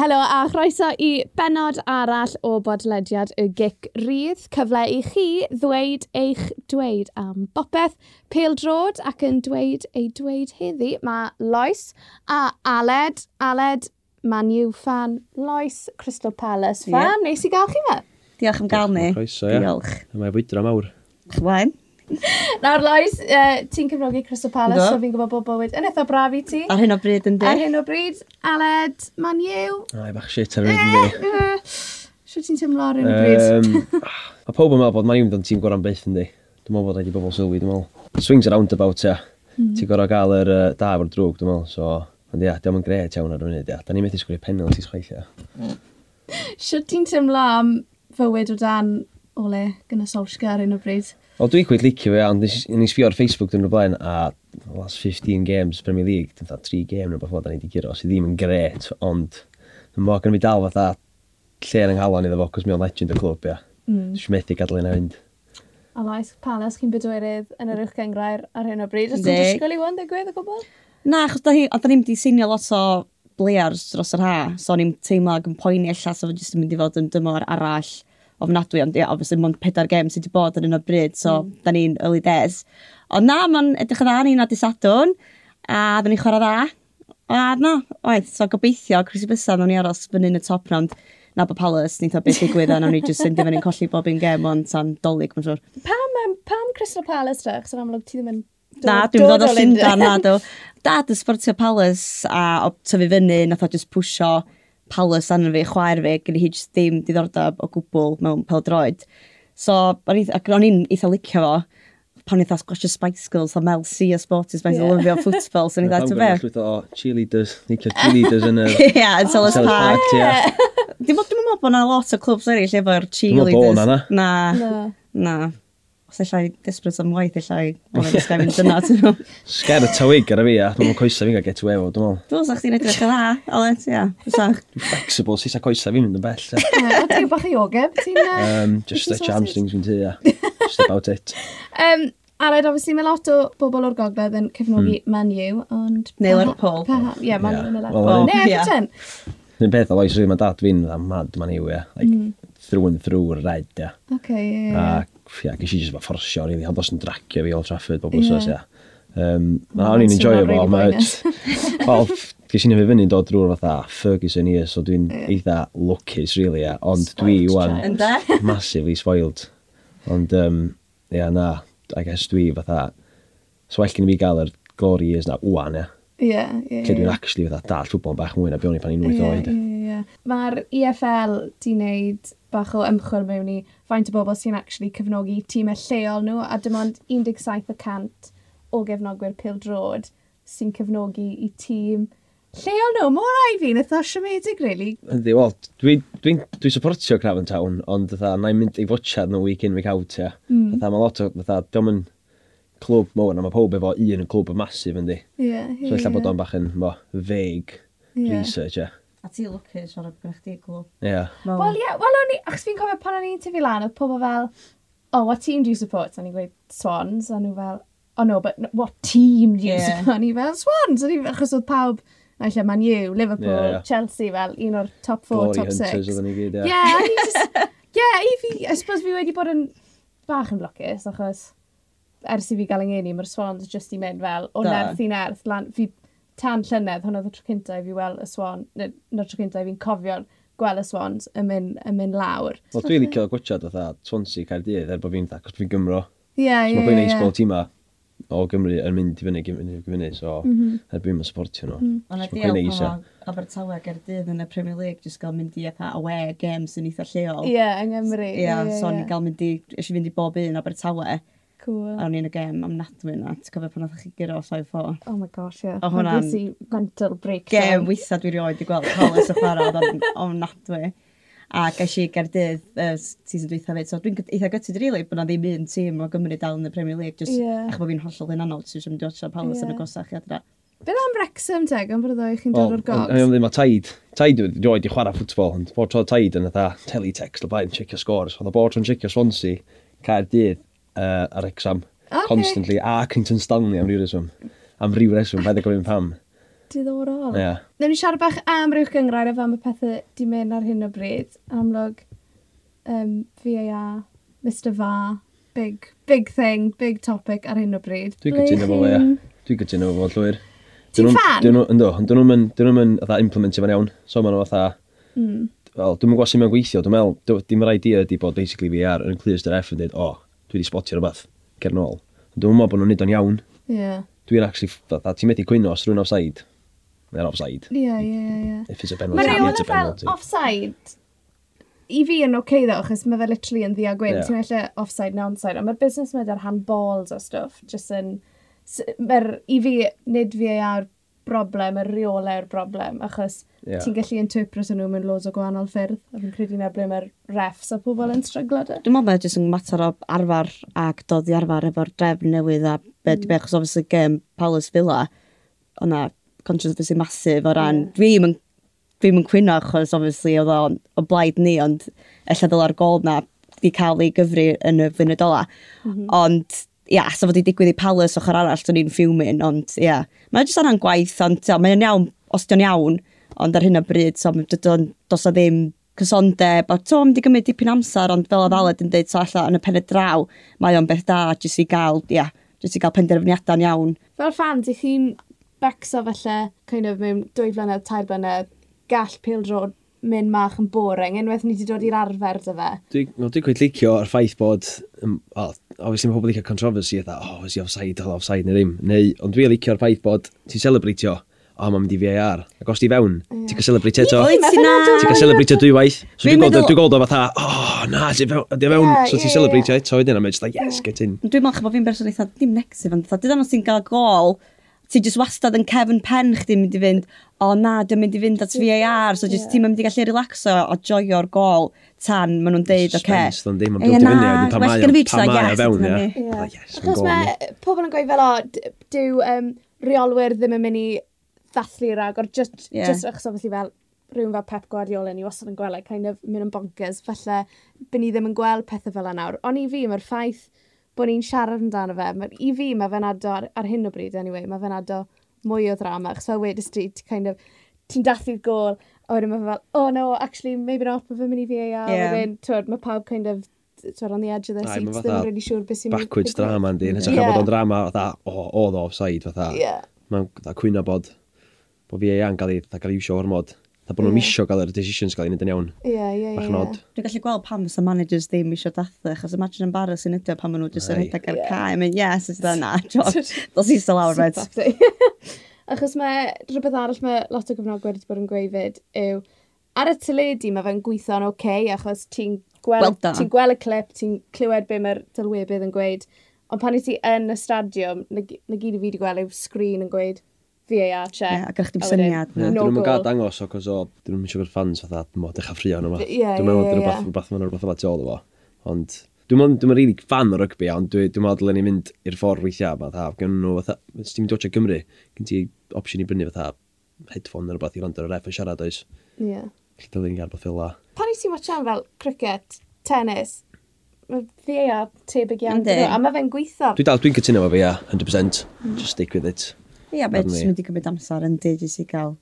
Helo a chroeso i benod arall o bodlediad y Gic Rydd. Cyfle i chi ddweud eich dweud am bopeth, peildrod ac yn dweud ei dweud heddi. Mae Lois a Aled. Aled, Man U fan. Lois, Crystal Palace fan. Yeah. Neis i gael chi fe. Diolch am gael ni. Croeso, ia. Diolch. Mae fwydra mawr. Chwaen. Nawr, Lois, uh, ti'n cyfrogi Crystal Palace, Do. so fi'n gwybod bod bywyd yn eitha braf i ti. Ar hyn o bryd yn di. Ar hyn o bryd, Aled, man yw. Ai, bach shit ar hyn o bryd. Eh, eh, Sio ti'n teimlo ar hyn o bryd? Mae pob yn meddwl bod man yw'n dod tîm gorau'n byth yn di. Dwi'n meddwl bod wedi bobl sylwi, dwi'n meddwl. Swings around about, ia. Hmm. Ti'n gorau gael yr uh, da o'r drwg, dwi'n meddwl, so... Ond ia, diolch yn gred iawn ar y funud, ia. Da ni'n methu sgwrio penalties chwaith, ia. Sio ti'n teimlo am fywyd o dan Ole gyda Solskjaer ar un o bryd? Wel, dwi'n gweud licio fe, ond nes sbio ar Facebook dyn nhw'n blaen, a last 15 games Premier League, dyn nhw'n 3 game neu beth fod da ni wedi giro, sydd ddim yn gret, ond dyn nhw'n gan fi dal fatha lle yn ynghalon iddo fo, cos mi o'n legend y clwb, ia. Mm. Dwi'n methu gadael yna fynd. A maes Palace chi'n bedwyrydd yn yr uwch gengrair ar hyn o bryd. Ys ti'n disgwyl i wan digwydd o gwbl? Na, achos da ni, da ni'n diseinio lot o bleiars dros yr ha, so ni'n teimlo ag yn poeni allan, so jyst yn mynd i fod yn dymor arall ofnadwy, ond ie, yeah, obviously, mae'n pedair gem sydd wedi bod yn un o bryd, so mm. da ni'n early days. Ond na, mae'n edrych yn dda ni'n adisadwn, a da ni'n chwarae dda. A no, oed, so gobeithio, Chrissy Bysa, nawn ni aros fyny yn y top round na bod Palace, ni'n beth digwydd, a nawn ni jyst sy'n dyfyn yn colli bob un gem, ond tan dolyg, mae'n siwr. Pam, um, pam Crystal Palace drach, sy'n amlwg ti ddim yn... Na, dwi'n dod o Llundan, na, do. Dad yn Sportio Palace, a o tyfu fyny, nath o just pwysio palas anna fi, chwaer fi, gyda hi just ddim diddordeb o gwbl mewn peldroed. So, o'n i'n eitha, licio fo, pan eitha sgwasio Spice Girls a Mel C a Sporty Spice, yeah. lyfio football, so eitha to fe. Dwi'n o cheerleaders, licio cheerleaders yn y... Ia, yn Sellers Park. ia. Dwi'n meddwl bod yna lot o clwbs eraill efo'r cheerleaders. Dwi'n meddwl bod yna. Na. Na os allai desbryd am waith, allai oedd yn sgafyn dyna, ti'n nhw. Sgar y tawig gyda fi, a dwi'n coesau fi'n cael get away o, dwi'n meddwl. Dwi'n sa'ch chi'n edrych yn dda, Olet, ia. Dwi'n flexible, sy'n sa'ch coesau fi'n mynd yn bell. O, ti'n bach i ogeb, ti'n... Um, just stretch hamstrings fi'n ti, ia. Just about it. Um, Aled, obviously, mae lot o bobl o'r gogledd yn cefnogi mm. Man U, ond... Neu Lerpol. Ie, Man U yn y Lerpol. Neu Everton. Yn beth, loes rhywun, mae dad fi'n mad Man U, ia. Like, hmm. through and through red, ia. Oce, ie. Ac ia, gysi jyst efo fforsio, really, ond os yn dracio fi Old Trafford, bob yeah. ia. Um, na, o'n i'n enjoy fo, Wel, gysi ni fi fyny dod drwy'r fatha Ferguson i, so dwi'n yeah. eitha lwcus, really, ia. Ond dwi, wan, massively spoiled. Ond, um, ia, na, I guess dwi fatha, so well gen i fi gael yr glory years na, wan, ia. Ie, ie. Lle dwi'n actually fatha dal ffwbol bach mwy na byw'n i pan i'n 8 oed. Ie, ie, ie. Mae'r EFL di wneud bach o ymchwil mewn i faint o bobl sy'n actually cyfnogi tîmau lleol nhw, a dim ond 17% o gefnogwyr pil drod sy'n cefnogi i tîm lleol nhw. Mor rai fi'n eitha siomedig, really. Ynddi, wel, dwi'n dwi, dwi, dwi supportio Craven Town, ond dda, na i'n mynd i fwtsiad nhw week in, week out, ia. Mm. Dda, mae lot o, dda, diolch yn clwb mowr, a mae pob efo un yn clwb yn masif, yndi. Ie, yeah, ie. Yeah, so, illa yeah. bod o'n bach yn, mo, vague yeah. research, ia. Yeah A ti lwcus o'r gyda chdi glwb. Ie. Wel, ie, wel o'n i, achos fi'n cofio pan o'n i'n tyfu lan, oedd pobl fel, oh, what team do you support? A ni'n gweud Swans, a nhw fel, oh no, but what team do you yeah. support? A ni fel, Swans, a ni, achos oedd pawb, na lle Man U, Liverpool, yeah, yeah. Chelsea, fel un o'r top 4, top 6. Glory hunters oedden ni gyd, ie. Ie, ie, i fi, I suppose fi wedi bod yn bach yn lwcus, achos ers i fi gael yng Ngeni, mae'r Swans jyst i mynd fel, o nerth i nerth, lan, fi tan llynedd, hwnna oedd y tro cyntaf i fi weld y swan, neu no, tro cyntaf i fi'n cofio gweld y swans yn mynd, yn mynd lawr. Wel, dwi'n licio gwytiad oedd Swansea Caerdydd er bod fi'n dda, cos fi'n Gymro. Ie, ie, ie. Mae fwy'n neis bod tîma o Gymru yn mynd i fyny, mynd i so mm er bwyd mae'n supportio nhw. Mm. Ond ydy awg o Abertawe Gerdydd yn y Premier League, jyst gael mynd i eitha away games yn eitha lleol. Ie, yng Nghymru. Ie, so ni gael mynd i, eisiau fynd i bob un Abertawe. Cool. A o'n i'n y gem am nadwy na. Ti'n cofio pan oedd chi gyro 5-4? Oh my gosh, ie. Yeah. O hwnna'n... Nes mental breakdown. Gem weitha dwi rioed i gweld Hollis o chwarae oedd o'n nadwy. A gais i Gerdydd uh, season dwytha fyd. So dwi'n eitha gytid rili really, bod na ddim un tîm o Gymru dal yn y Premier League. Just, yeah. Ach bod fi'n hollol yn anol. Dwi'n mynd i watcha Palace yeah. yn y gosach i adra. Beth am Wrexham te, gan bod oedd chi'n dod o'r gogs? Yn ddim o taid. Taid wedi roed i chwarae ffwtbol, ond bod tro taid yn y teletext o blaen, checio scores. Oedd o bod o'n checio Swansea, Caerdydd, uh, ar exam. Okay. Constantly. A Clinton Stanley am ryw reswm. Am ryw reswm, paid o gofyn pam. Diddorol. Ie. Yeah. Nawr ni siarad bach am rhywch gyngrair a fam y pethau di mynd ar hyn o bryd. Amlwg, um, VAR, Mr Fa, big, big thing, big topic ar hyn o bryd. Dwi'n gytuno fo, ie. Dwi'n gytuno fo, llwyr. Ti'n fan? Dyn nhw'n mynd dyn nhw'n implementio fan iawn. So ma'n nhw fatha... Mm. Wel, dwi'n gwybod sut mae'n gweithio. Dwi'n meddwl, dim rhaid i ydi bod basically VR yn clyst yr F yn dweud, o, oh, dwi wedi spotio rhywbeth, cer nôl. Dwi'n meddwl bod nhw'n neud o'n iawn. Yeah. Dwi'n actually, fatha, ti'n medru cwyno os rhywun offside. Mae'n offside. Ie, ie, ie. If it's a penalty, Mae'n it's a penalty. Fel offside, i fi yn oce okay, ddo, achos mae fe literally yn ddia gwyn. Yeah. Ti'n meddwl offside na onside, ond mae'r busnes mae ar handballs o stuff, just yn... Mae'r, i fi, nid fi ar broblem, y reolau'r broblem, achos yeah. ti'n gallu interpret nhw mewn loads o gwahanol ffyrdd, a fi'n credu na ble mae'r refs a pobl yn stryglo dy. Dwi'n meddwl bod jyst yn mater o arfer ac dod i arfer efo'r drefn newydd a be mm. achos obviously gem Palace Villa, o'na controversy masif o ran, yeah. dwi'n yn Dwi'n yn cwyno achos, obviously, oedd o, o blaid ni, ond ella ddylai'r gol na di cael ei gyfru yn y funud ola. Mm -hmm. Ond ia, yeah, sa fod i digwydd i Palace ochr arall, dwi'n i'n ffiwmyn, ond ia. Yeah. Mae'n jyst anna'n gwaith, ond ia, mae'n iawn, os di'n iawn, ond ar hyn o bryd, so, dos o ddim cysondeb, a to, mynd i gymryd dipyn amser, ond fel a ddaled yn dweud, so allan yn y pen y draw, mae o'n beth da, jyst i gael, ia, yeah, jyst i gael penderfyniadau'n iawn. Fel fan, di chi'n becso felly, kind of, mewn dwy flynedd, tair blynedd, gall pil drod mynd mach yn boring, unwaith ni wedi dod i'r arfer dy fe. Dwi'n no, dwi licio ar ffaith bod, um, oh, obviously mae pobl eich controversy, eitha, oh, is he offside, dal offside neu ddim. Neu, ond dwi'n licio'r ffaith bod ti'n celebratio, o, oh, mae'n mynd i VAR. Ac os ti fewn, yeah. ti'n cael celebratio eto. Ti'n cael celebratio dwywaith. So dwi'n gweld, dwi'n gweld o fatha, oh, na, ti'n fewn, fewn. So ti'n celebratio eto wedyn, a mae'n just like, yes, get in. Dwi'n meddwl bod fi'n berson eitha, dim negatif, ond dwi'n meddwl ti'n cael gol, ti jyst wastad yn cefn pen chdi mynd i fynd, o na, dwi'n mynd i fynd at VAR, so jyst yeah. ti'n mynd i gallu relaxo o joio'r gol tan maen nhw'n deud, oce. Okay. Spence, ddim, yn bildio fyny, a pan mae'n yes, fewn, ia. Achos mae pobl yn gweud fel, o, dyw um, reolwyr ddim yn mynd i ddathlu ddathlu'r agor, just, yeah. just achos obviously fel, rhywun fel Pep Guardiola ni wastad yn gweld, like, kind of, mynd yn bonkers, falle, byn ni ddim yn gweld pethau fel yna nawr. Ond i fi, mae'r ffaith bod ni'n siarad amdano fe. Ma, I fi, mae fe'n ado, ar, ar hyn o bryd, anyway, mae fe'n ado mwy o ddrama. Chos fel wedys ti, ti'n kind of, ti'n dathlu'r gol, a wedyn mae fe fel, oh no, actually, maybe not, mae fe'n mynd i fi a yeah. wedyn, twyd, mae pawb kind of, twyd, on the edge of their seats, ddim yn really siŵr beth sy'n mynd. Backwards drama, ynddi, Nes hytrach yeah. bod o'n drama, fatha, o, oh, oedd o offside, fatha. Yeah. Mae'n cwyno bod, bod fi eang gael ei, gael ei iwsio o'r mod a bod nhw'n mm. misio gael yr decisions gael ei wneud yn iawn. Ie, ie, ie, Bach ie. Yeah. Dwi'n gallu gweld pam sy'n managers ddim isio dathlu, achos imagine yn embarrassing ydy o pam maen nhw jyst yn rhedeg ar cae, mynd, yes, it's done na, dos i still awr red. Achos mae rhywbeth arall mae lot o gyfnogwyr wedi bod yn gweifyd yw, ar y teledu mae fe'n gweithio'n oce, okay, achos ti'n gweld, ti gweld y clip, ti'n clywed be mae'r dylwebydd yn gweud, ond pan i ti yn y stadiwm, na, na gyd i fi wedi gweld yw sgrin yn gweud, VAR check. Yeah, a ga'ch dim syniad. No. No dyn nhw'n gael dangos o, cos o, dyn nhw'n siŵr fans fatha, dyn nhw'n dechrau ffrio nhw. Dwi'n meddwl, dyn nhw'n rhywbeth ma'n rhywbeth fel tu ôl o fo. Ond, dwi'n meddwl, dwi'n rili fan o rygbi, ond dwi'n meddwl dyle ni mynd i'r ffordd weithiau, fatha, gen nhw, fatha, os ti'n mynd dwetio Gymru, gen ti opsiwn i brynu fatha headphone neu rhywbeth i rand o'r ref yn siarad oes. Ie. Felly dyle ni'n gael beth fel la. Pan i ti'n watchan fel cricket, tennis, mae VAR tebyg iawn. A mae fe'n gweithio. Dwi'n dal, dwi'n cytuno efo fi, ia, 100%. Just stick with it. Ie, beth sy'n mynd i gymryd amser yn dyd i gael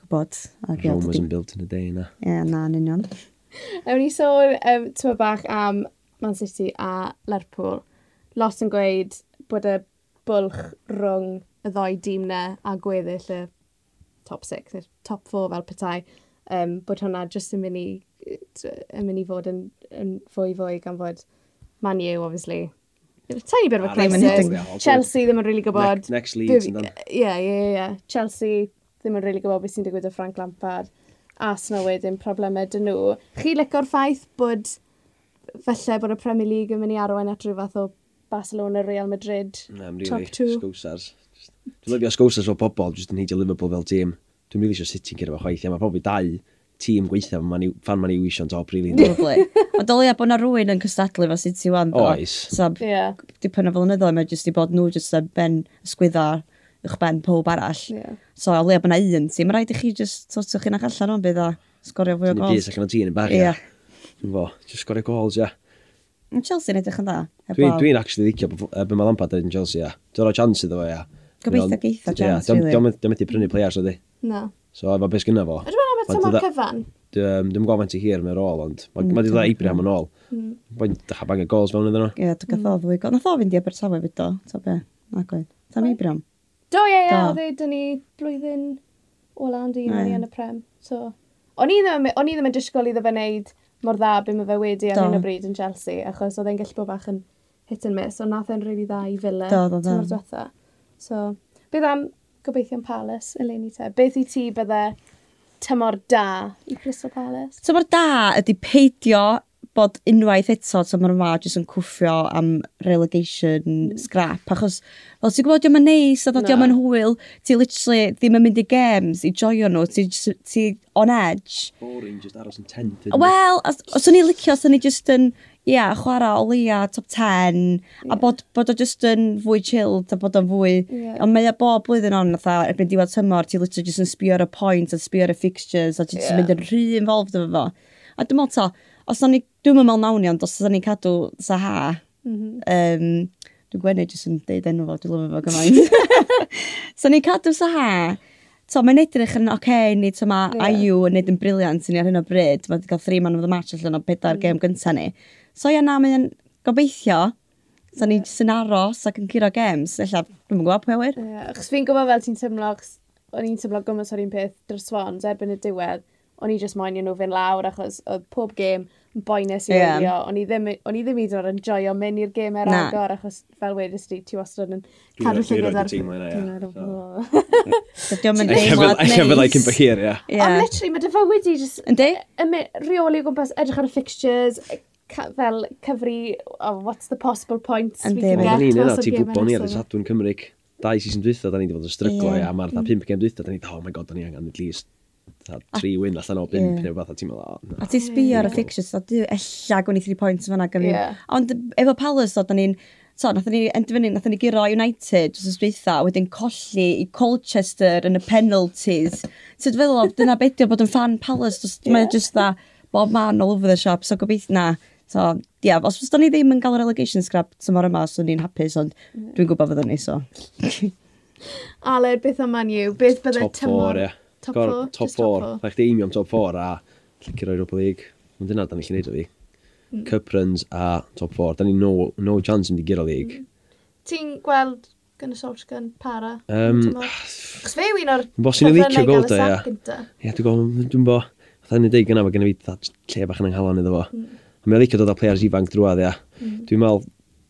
gwybod. Rome wasn't built in a day, na. Ie, yeah, na, yn union. Ewn ni sôn um, tyma bach am Man City a Lerpwl. Lot yn gweud bod y bwlch rhwng y ddoi dîm na a gweddill y top 6, y top 4 fel petai, um, bod hwnna jyst yn mynd i, yn mynd i fod yn, yn fwy fwy gan fod Man U, obviously, tiny bit of a ah, crisis. Think, Chelsea ddim yn really gwybod... Ne next Leeds. Ie, ie, ie. Chelsea ddim yn really gwybod beth sy'n digwydd o Frank Lampard. Arsenal wedyn problemau dyn nhw. Chi licio'r ffaith bod falle bod y Premier League yn mynd i arwain at rhyw fath o Barcelona, Real Madrid, Na, really top two. Sgwsars. Dwi'n lyfio sgwsars o bobl, jyst yn heidio Liverpool fel tîm. Dwi'n really eisiau City yn gyda fo chwaith, ia, mae probably dau tîm gweithio fan fan ma'n i'w isio'n top, really. Probably. Ond dolia bod na rwy'n yn cystadlu fo City One. Oes. So, yeah. dipyn o flynyddoedd, mae jyst i bod nhw jyst yn ben ysgwydda uwch ben pob arall. Yeah. So, o leia bod na un tîm, mae rhaid i chi jyst sortio chi'n ach allan o'n bydd a sgorio fwy o gols. Dwi'n byd allan o tîn yn bach, ia. Fo, jyst sgorio gols, ia. Chelsea'n edrych yn dda. Dwi'n dwi actually ddicio bod mae Lampard yn Chelsea, ia. Dwi'n rhoi chance iddo fo, ia. Gobeithio geitha chance, really. Dwi'n mynd i prynu players, ydy. Na. So efo beth gynna fo. Ydw i'n meddwl beth yma'r cyfan? Dwi'n gwybod faint i hir mewn ôl, ond mae wedi dda mm. Abraham yn ôl. Mm. Mae'n dachau bang y gols fewn iddyn nhw. Ie, dwi'n gatho ddwy gol. Nath o fynd i Abertawe fyd do, Ta be, ac oedd. Tam Abraham. Do, ie, ie, oedd e dyn ni blwyddyn ola ond un ni yn y prem. So, o'n i ddim, o'n i ddim yn disgwyl iddo fe wneud mor dda beth mae fe wedi ar hyn o bryd yn Chelsea, achos oedd e'n gallu bod bach yn hit and miss, ond nath e'n rili dda i Villa. Do, do, do. So, beth am gobeithio'n Palace eleni te. Beth i ti bydde tymor da i Crystal Palace? Tymor da ydy peidio bod unwaith eto tymor yma jyst yn cwffio am relegation mm. scrap. Achos, fel ti'n gwybod, diolch yn neis, a diolch yn hwyl, ti literally ddim yn mynd i games i joio nhw, ti, ti on edge. Boring, just aros yn tent. Wel, os o'n i licio, os o'n i just yn ia, yeah, chwarae o leia top 10, yeah. a bod, bod o just yn fwy chilled, a bod o'n fwy... Yeah. Ond mae o bob blwyddyn on, fatha, erbyn diwedd tymor, ti literally just yn sbio ar y pwynt, a sbio ar y fixtures, a ti yeah. mynd yn rhy involved efo fo. A dwi'n meddwl to, os o'n i, dwi'n meddwl nawn i ond, os o'n i'n cadw sa ha, mm -hmm. um, dwi'n gwenu jyst yn deud enw fo, dwi'n lyfo fo gymaint. so o'n cadw sa ha, So, mae'n edrych yn oce, okay, ni tyma yeah. IU yn neud yn briliant ni ar hyn o bryd. Mae wedi cael 3 man of the match allan o pedair mm. gêm gyntaf ni. So ia, na, mae'n gobeithio. So ni jyst yn aros ac yn curo games. Ella, dwi'n yn gwybod pwy awyr. Yeah, achos fi'n gwybod fel ti'n tymlo, o'n i'n tymlo gymas o'r un peth dros swans erbyn y diwedd. O'n i just moyn i nhw fynd lawr achos oedd pob gêm yn boenus i yeah. wylio. O'n i ddim hyd yn oed yn joio mynd i'r gêm er agor achos fel wedys ti, ti wastad yn cadw llygod ar... Dwi'n rhaid Dwi'n mynd deimlad neis. Efo like yn byhir, ia. Ond literally, mae dy fywyd i jyst... Yndi? Reoli o gwmpas, edrych ar y fixtures, fel cyfri, oh, what's the possible points And we can get? Yn ddim, ti'n gwybod ni ar y sadwn Cymru, dau season dwytho, da ni wedi bod yn stryglo, yeah. a mae'r mm. 5 gem dwytho, da ni, oh my god, da ni angen at least ta, tri win allan o 5 yeah. neu fath a ti'n meddwl, no. A ti sbio ar y fixtures, a dwi, ella, gwn i 3 points fyna, gan yeah. Ond efo Palace, da ni'n, so, nath ni endfynu, nath ni giro United, jyst ysbwytha, a wedyn colli i Colchester yn y penalties. So, dwi'n feddwl, dyna beth bod yn fan Palace, yeah. mae'n just dda, bob man all over the shop, so gobeithio na, So, ia, os fyddwn ni ddim yn cael yr relegation scrap tymor yma, swn so ni'n hapus, ond yeah. dwi'n gwybod fyddwn ni, so. Aled, beth yma ni yw? Beth bydde top tymor? Four, yeah. Top 4, ie. Top 4. Rhaid chdi eimio am top 4 a llicio roi Europa League. Ond dyna, da ni chi'n neud o fi. Mm. Cup runs a top 4. Da ni no, no chance yn di gyda league. Mm. Ti'n gweld gan Gunners gan para? Um, Chos fe yw un o'r cyfrannau gael y sac gynta. Ie, dwi'n gwybod, dwi'n bo. Fatha ni'n deud gyna, mae gen i fi lle bach yn anghalon iddo fo. Mm A mae'n licio dod â players ifanc drwad, ia. Mm. Dwi'n meddwl,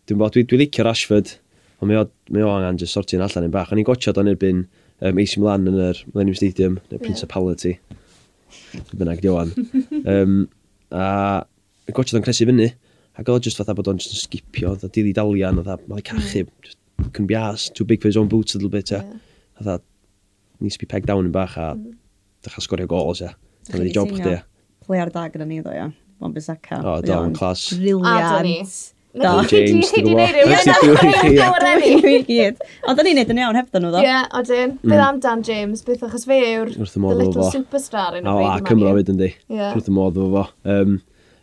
dwi'n meddwl, dwi'n dwi licio Rashford, ond mae o, mae o angen just sortio'n allan yn bach. O'n i'n gotiad o'n erbyn um, AC Milan yn yr Millennium Stadium, neu Principality. Yeah. Bynnag di o'n. um, a gotiad o'n cresu fyny, ac oedd just fatha bod o'n just skipio, oedd dili dalian, oedd mae'n mm. cachu, just couldn't be asked, too big for his own boots a little bit, ia. Yeah. Oedd needs to be pegged down yn bach a mm. dechrau sgorio gols, ia. Dyna di job chdi, ia. Play ar da gyda ni, ddo, ia. Wan Bissaka. O, do, yn clas. Briliant. Do. James, ti'n gwybod? Ond da ni'n neud yn iawn hefyd nhw, ddo? Ie, yeah, odyn. Mm. Bydd am Dan James, beth achos fe yw'r the little superstar yn y bryd. O, a Cymro fyd yn di. Wrth y modd efo fo.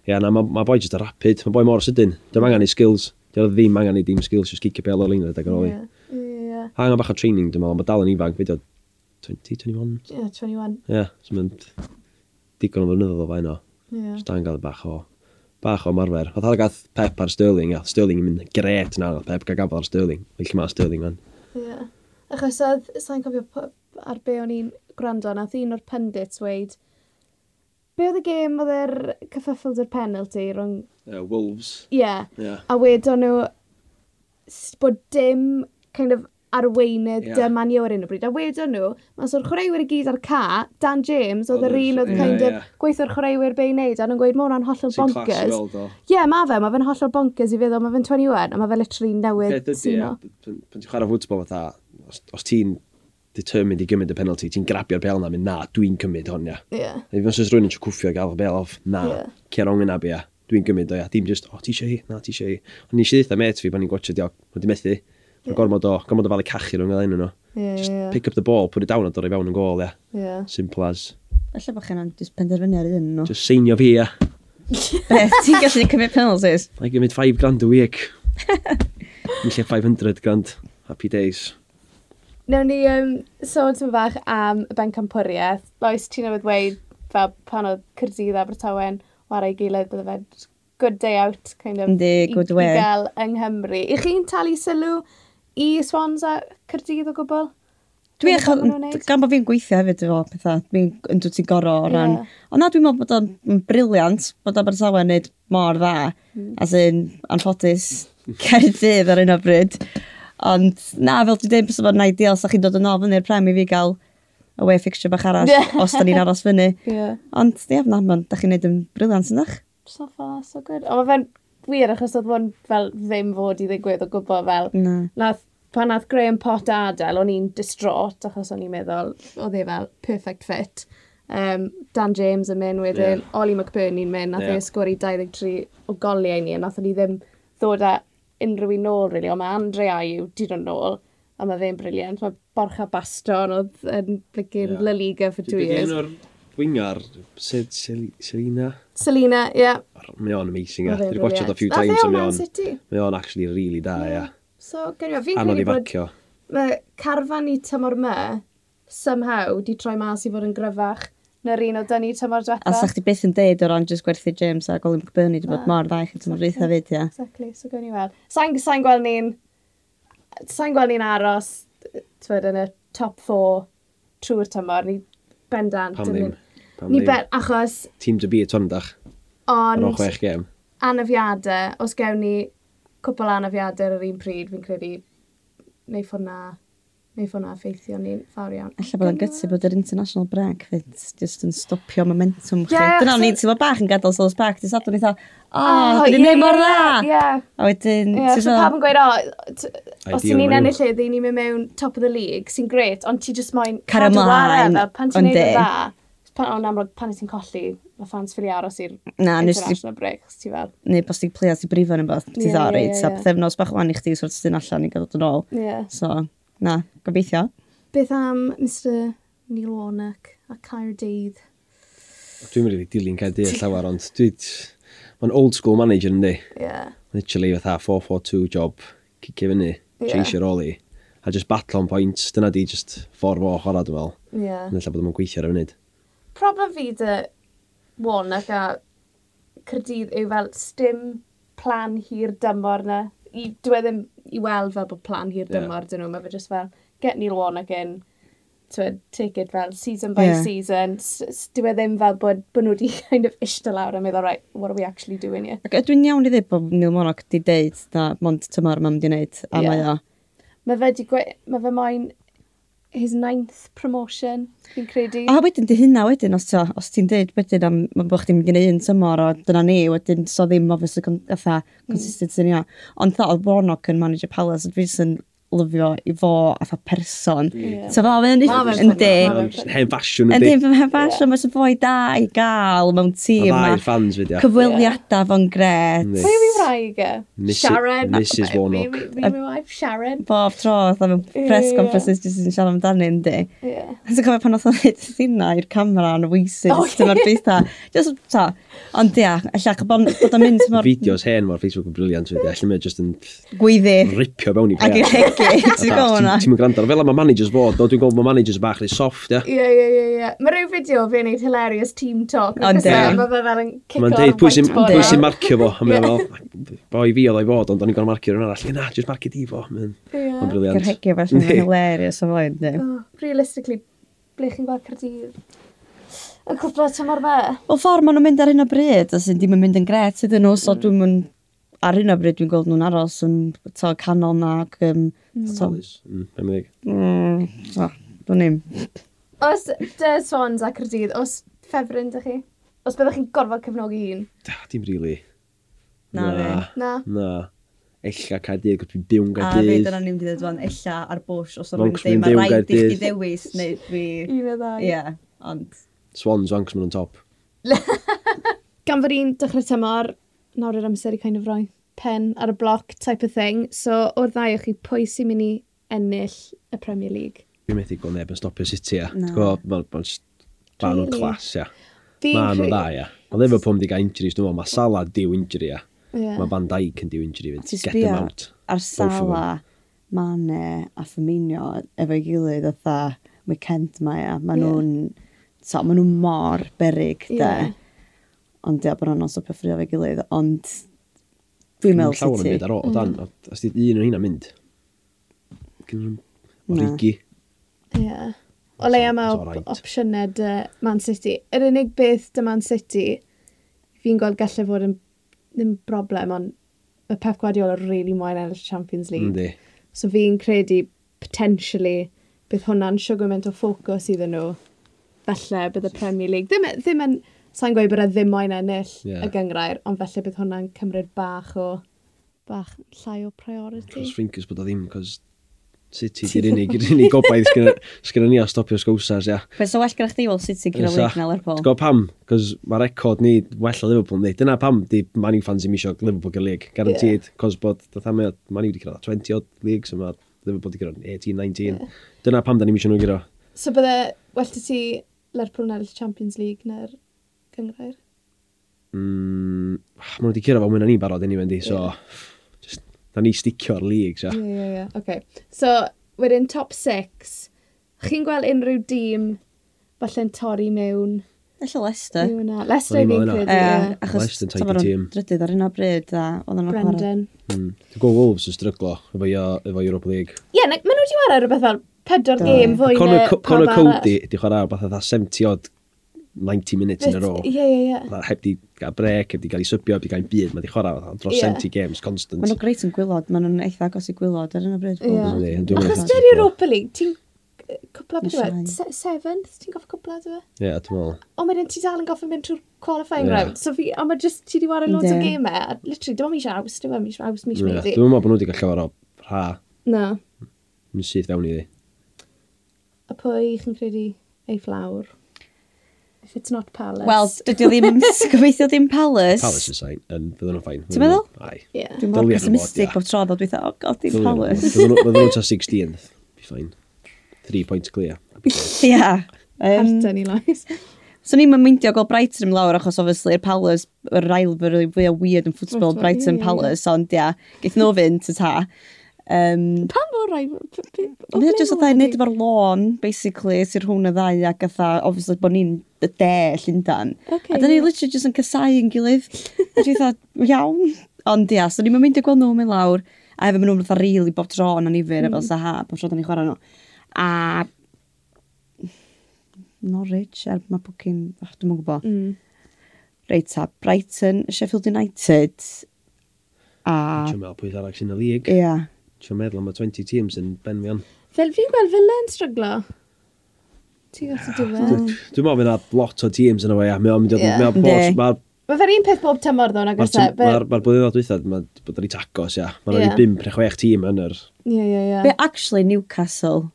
Ie, na, mae boi jyst a rapid. Mae boi mor sydyn. Dwi'n angen i skills. Dwi'n ddim angen i dim skills. Just kick y bel o'r lein rhedeg ar ôl i. Ie. A angen bach o training, dwi'n meddwl. Mae dal yn ifanc. Fe 20, 21? Ie, 21. Ie, so mae'n digon o flynyddoedd o fain o. Yeah. Just angen gael bach o, bach o marfer. Oedd gath Pep ar Sterling, a Sterling yn mynd gret na, oedd Pep gael gafodd ar Sterling, oedd lle mae Sterling fan. Ie. Yeah. Achos oedd, sa'n cofio ar be o'n i'n gwrando, nath un o'r pundits weid, be oedd y gêm oedd yr cyffyffol yr penalty rhwng... Uh, Wolves. Ie. Yeah. yeah. A wedon nhw bod dim kind of arweinydd yeah. dyma ni o'r un o bryd. A wedyn nhw, mas o'r chwaraewyr i gyd ar ca, Dan James, oedd yr un oedd kind of gweithio'r chwaraewyr be i wneud, a nhw'n gweud, mae hwnna'n hollol bonkers. Ie, yeah, mae fe, mae fe'n hollol bonkers i feddwl, mae fe'n 21, a mae fe literally newydd sino. Pan ti'n chwarae fwtbol fatha, os, os ti'n determined i gymryd y penalty, ti'n grabio'r bel na, mynd na, dwi'n cymryd hon, ia. Yeah. Fe fes rwy'n yn cwffio gael y bel off, na, yeah. cer ongen na, bia, dwi'n gymryd o, ia. Dim just, o, ti eisiau hi, na, ti eisiau hi. Ond ni eisiau ddeitha met fi, bod ni'n gwachio diog, wedi methu. Yeah. Gormod o, gormod o falu cachu rhwng ydyn nhw. Yeah, just yeah. pick up the ball, put it down a dod i fewn yn gol, ia. Yeah. yeah. Simple as. Alla bach yna'n just penderfynu ar un nhw. Just seinio fi, ia. Beth, ti'n gallu cymryd penalties? I gymryd 5 grand a week. Yn lle 500 grand. Happy days. Nawr ni um, sôn tyma bach am y ben campwriaeth. Lois, ti'n newid dweud fel pan oedd Cyrdydd a Abertawen war ei gilydd bydde fe good day out kind of Yndi, good i, way. i gael yng Nghymru. I chi'n talu sylw i Swans a Cyrdydd o gwbl. Dwi eich, gan bod fi'n gweithio hefyd efo pethau, dwi'n yn dwi ti'n goro o ran... Yeah. Ond na, dwi'n meddwl bod o'n briliant bod Abertawe yn neud mor dda, mm. as in, anffodus, cerdydd ar un o bryd. Ond na, fel dwi'n dweud, bys o'n ideal, sa chi'n dod yn ofyn i'r prem i fi gael away fixture bach arall, yeah. os da ni'n aros fyny. Yeah. Ond, ie, na, man, da chi'n neud yn briliant yn eich. So far, so good. Ond mae fe'n wir, achos oedd hwn fel ddim fod i ddigwydd o gwbl fel. Na. Nath, pan nath Graham Pot adael, o'n i'n distraught, achos o'n i'n meddwl, oedd e fel perfect fit. Um, Dan James yn mynd wedyn, yeah. Oli McBurney'n mynd, nath yeah. e sgori 23 o goliau ni, a nath ni ddim ddod â unrhyw un nôl, really, ond mae Andre Aiw diron nôl, a mae fe'n briliant. Mae Borcha Baston oedd yn blygyn yeah. La Liga for two years. O'r wingar, Selina. Selina, ie. Yeah. Mae o'n amazing, ie. Dwi'n watched e a few times, mae o'n... Mae o'n actually really da, ie. So, gen i, fi'n credu bod... Mae carfan i tymor me, somehow, di troi mas i fod yn gryfach na'r un o dynnu tymor diwetha. A sa'ch ti beth yn deud o ran just gwerthu James a Colin McBurney, di bod ah, mor dda i chi tymor reitha fyd, ie. Exactly, so gen i weld. Sa'n sa gweld ni'n... Sa'n gweld ni'n aros, tywed, yn y top 4 trwy'r tymor. Ni Bendant. Pam ddim. Pam ni ben, achos... Team to beat hondach. Ond... Ar chwech gem. Anafiadau, os gewn ni cwpl anafiadau ar yr un pryd, fi'n credu, neu ffwrna neu fod hwnna effeithio ni'n fawr iawn. Alla bod yn gytu bod yr international break fyd, just yn stopio momentum chi. Yeah, Dyna ni'n teimlo bach yn gadael Souls Park, ti'n sadwn i dda, o, dwi'n neud mor dda! A wedyn, ti'n dda... Pam yn gweud, o, os ti'n ni'n ennill i, ni'n mynd mewn top of the league, sy'n gret, ond ti just moyn cadw ar efo, pan ti'n neud dda, pan o'n amlwg, pan ti'n colli, mae fans ffili aros i'r international breaks, ti fel. Neu bos ti'n plio, ti'n brifo yn y byth, ti'n dda, reit, a pethefnos bach wan i chdi, sort of allan i gadw dyn ôl. So, Na, gobeithio. Beth am Mr Neil Warnock a Caerdydd? Dwi'n mynd i dilyn Caerdydd llawer, ond dwi'n... Mae'n old school manager yndi. Yeah. Literally, fatha 4-4-2 job, cicio fyny, yeah. chase your ollie. A just battle on points, dyna di just ffordd fo chora, dwi'n meddwl. Yeah. Yn lle bod yma'n gweithio ar y funud. Problem fi dy Warnock a Caerdydd yw fel stym plan hir dymor na i, dwi e ddim i weld fel bod plan hir dymor yeah. dyn nhw. Mae fe just fel, get Neil Warnock in, twyd, take it fel season by yeah. season. Dwi e ddim fel bod, bod nhw wedi kind of ishta lawr a meddwl, right, what are we actually doing here? Ac dwi'n iawn i ddweud bod Neil Warnock wedi deud na mond tymor mae'n mynd wneud, a yeah. mae o. Mae fe, di gwe... mae fe moyn his ninth promotion, fi'n credu. A wedyn di hynna wedyn, os, ta, os ti'n dweud wedyn am, am bod chdi'n mynd i gwneud un tymor o dyna ni, wedyn so ddim obviously fatha mm. consistency mm. ni. Ond tha, oedd Warnock yn manager Palace, a dwi'n lyfio i fo atho person. Yeah. So fo, mae'n yndi. Hen fasiwn yndi. Yndi, hen fasiwn, mae'n fwy da i gael mewn tîm. Mae'n i'r fans fyddi. Cyfweliadau fo'n gret. Pwy yw wraig e? Sharon. Mrs Warnock. Mi wife Sharon. Bob tro, atho mewn press conferences jyst yn siarad amdani yndi. Ie. Yn cofio pan oedd o'n neud thina i'r camera yn wysus. Oh, Dyma'r beth Just, ta. Ond ia, allach bod o'n mynd... Fideos hen mor Facebook yn briliant fyddi. Allai mynd just yn... Gweiddi. Ripio mewn i beth. Ti'n ti'n gwrando, fel mae managers fod, no, dwi'n gwybod mae managers bach neu soft, ia. Ie, ie, ie. ie. Mae rhyw fideo fi'n neud hilarious team talk. Ond e. Mae fe fel yn cico Mae'n deud pwy sy'n marcio fo. A mae'n fel, boi fi oedd o'i fod, ond o'n i'n gorau marcio rhywun arall. Na, jyst marcio di fo. Mae'n briliant. Gyrhegio fe, mae'n hilarious o flaen. Realistically, ble chi'n gweld Cardydd? y o tymor fe. Wel ffordd maen nhw'n mynd ar hyn o bryd, a sy'n dim yn mynd yn gret ydyn nhw, so mm. dwi'n mynd ar hyn o bryd dwi'n gweld nhw'n aros yn to, canol na ac... Um, to, mm. Emig. Mm, o, dwi'n ni'n. Os dy swans ac rdydd, os ffefryn dych chi? Os byddwch chi'n gorfod cefnogi un? Da, dim rili. Na, na, na. Na. Ella Caerdydd, gwrs dwi'n byw'n Caerdydd. A fe dyna ni'n dweud fan, ella ar bwys, os o'n rwy'n dweud, mae rhaid i chi dewis, neu fi... Un o ddau. Ie, ond... Swans, wanks maen nhw'n top. Gan fod un dechrau tymor, nawr yr amser i kind of roi pen ar y bloc type of thing. So, o'r ddau o'ch chi, pwy sy'n mynd i ennill y Premier League? Fi'n methu gweld neb yn stopio City, ia. No. Ti'n gwybod, fel maen nhw'n clas, ia. Maen nhw'n dda, ia. Mae Liverpool wedi cael injuries, dwi'n meddwl, mae Salah diw injury, ia. Yeah. Mae Van Dijk yn diw injury, fynd. Get them out. Ar Salah, Mane a Firmino efo'i gilydd oedd weekend mae, e. ia. Maen nhw'n... So, maen nhw mor berig, de. Yeah ond ia, bod nhw'n stopio ffrio fe gilydd, ond dwi'n meddwl sy'n ti. Llawer yn byd ar ôl, dan, mm. os di un o hynna mynd, gynnu nhw'n origi. Ie. O leia mae opsiynau dy Man City. Yr unig beth dy Man City, fi'n gweld gallu fod yn ddim broblem, ond mae Pep Guardiola rili really moyn ennill Champions League. Yndi. So fi'n credu, potentially, bydd hwnna'n siwgr mynd o ffocws iddyn nhw. Falle bydd y Premier League. Ddim, e- ddim yn sa'n gweud bod e ddim moyn ennill yeah. y gyngrair, ond felly bydd hwnna'n cymryd bach o bach llai o priority. Cos fi'n bod o ddim, cos City di'r unig, yr unig gobaith sgyda ni a stopio sgwsas, ia. Fe so well gyda chdi weld City gyda League na Lerpol? Go pam, cos mae record ni well o Liverpool ni. Dyna pam di Man U fans i misio Liverpool gyda League, garantid. Yeah. Cos bod, doedd am Man U wedi cyrraedd 20 odd League, so mae Liverpool wedi cyrraedd 18, 19. Yeah. Dyna pam da ni misio nhw gyda. So bydde, well ti Lerpol na'r Champions League na'r gyngrair? Mm, Mae nhw wedi cyrra fel mwyn ni barod anyway, di, so... Just, da ni sticio'r lig, so. Ie, ie, ie, oce. So, wedyn top 6. Chi'n gweld unrhyw dîm falle'n torri mewn? Alla Leicester. Yna. Leicester fi'n credu. Uh, achos ta fo'n drydydd ar un o bryd a oedd yn ochr. Brendan. Mm. Dwi'n gwybod Wolves yn stryglo efo, efo Europa League. Ie, yeah, maen nhw wedi wario rhywbeth fel pedwar gêm fwy na Connor Cody, di chwarae rhywbeth a 70 odd 90 minutes But, in a row. Ie, ie, ie. Mae heb di gael brec, heb di gael ei sybio, heb di gael ei byd, mae di chwarae dros yeah. 70 games constant. Mae nhw'n greit yn gwylod, mae nhw'n eitha agos i gwylod ar yna bryd. Ie. Achos dy'r Europa League, ti'n e? cwpla beth yw Seventh, ti'n goffa cwpla dwi? Ie, yeah, dwi'n meddwl. Ond wedyn ti dal yn goffa mynd trwy'r qualifying yeah. round. So fi, a mae just ti di wario loads o game e, a Literally, dim ond mis aws, dim ond mis aws, mis yeah. Dwi'n meddwl bod nhw wedi gael llawer o rha. Na. Yn syth fewn i ddi. A pwy chi'n credu ei flawr? if it's not Palace. Wel, dydy o ddim, gobeithio ddim Palace. Palace yn sain, yn fydden nhw'n ffain. Ti'n meddwl? Ai. Yeah. Dwi'n mor pessimistic bod tro ddod weithio, oh god, dim Palace. Fydden nhw'n ta 16th, be fine. 3 points clear. Ia. Harta ni lais. So ni'n myndio gael Brighton yn lawr achos obviously yr Palace, yr ail fwy o weird yn ffutbol Brighton Palace, ond ia, geith nhw fynd ta ta. Um, Pan mor rai? Mae Nid jyst ddau nid efo'r lôn, basically, sy'r rhwng y ddau ac atha, obviously, bod ni'n y de Llundan. Okay, a da ni yeah. literally jyst yn casau yn gilydd. a dwi'n dweud, iawn. Ond ia, so ni'n mynd i gweld nhw mynd lawr. A efo nhw'n fatha rili bob tro yn anifer, mm. efo saha, bob tro da ni'n chwarae nhw. A... Norwich, er mae bwcyn... Oh, dwi'n gwybod. Mm. Reit ta, Brighton, Sheffield United. A... Dwi'n meddwl pwy arall sy'n y lig. Ia. Yeah ti'n meddwl, mae 20 teams yn benfion. Fel fi'n gweld fel yn stryglo. Ti'n gallu diwedd. Dwi'n meddwl fydd lot o teams yn y wei, mae'n mynd o'r Mae fe'r un peth bob tymor ddo'n agos e. Mae'r ma blwyddyn o'r dwythad, mae bod yn ei tacos, ia. Mae'n yeah. 5 neu 6 tîm yn yr... Ie, ie, ie. Be, actually, Newcastle.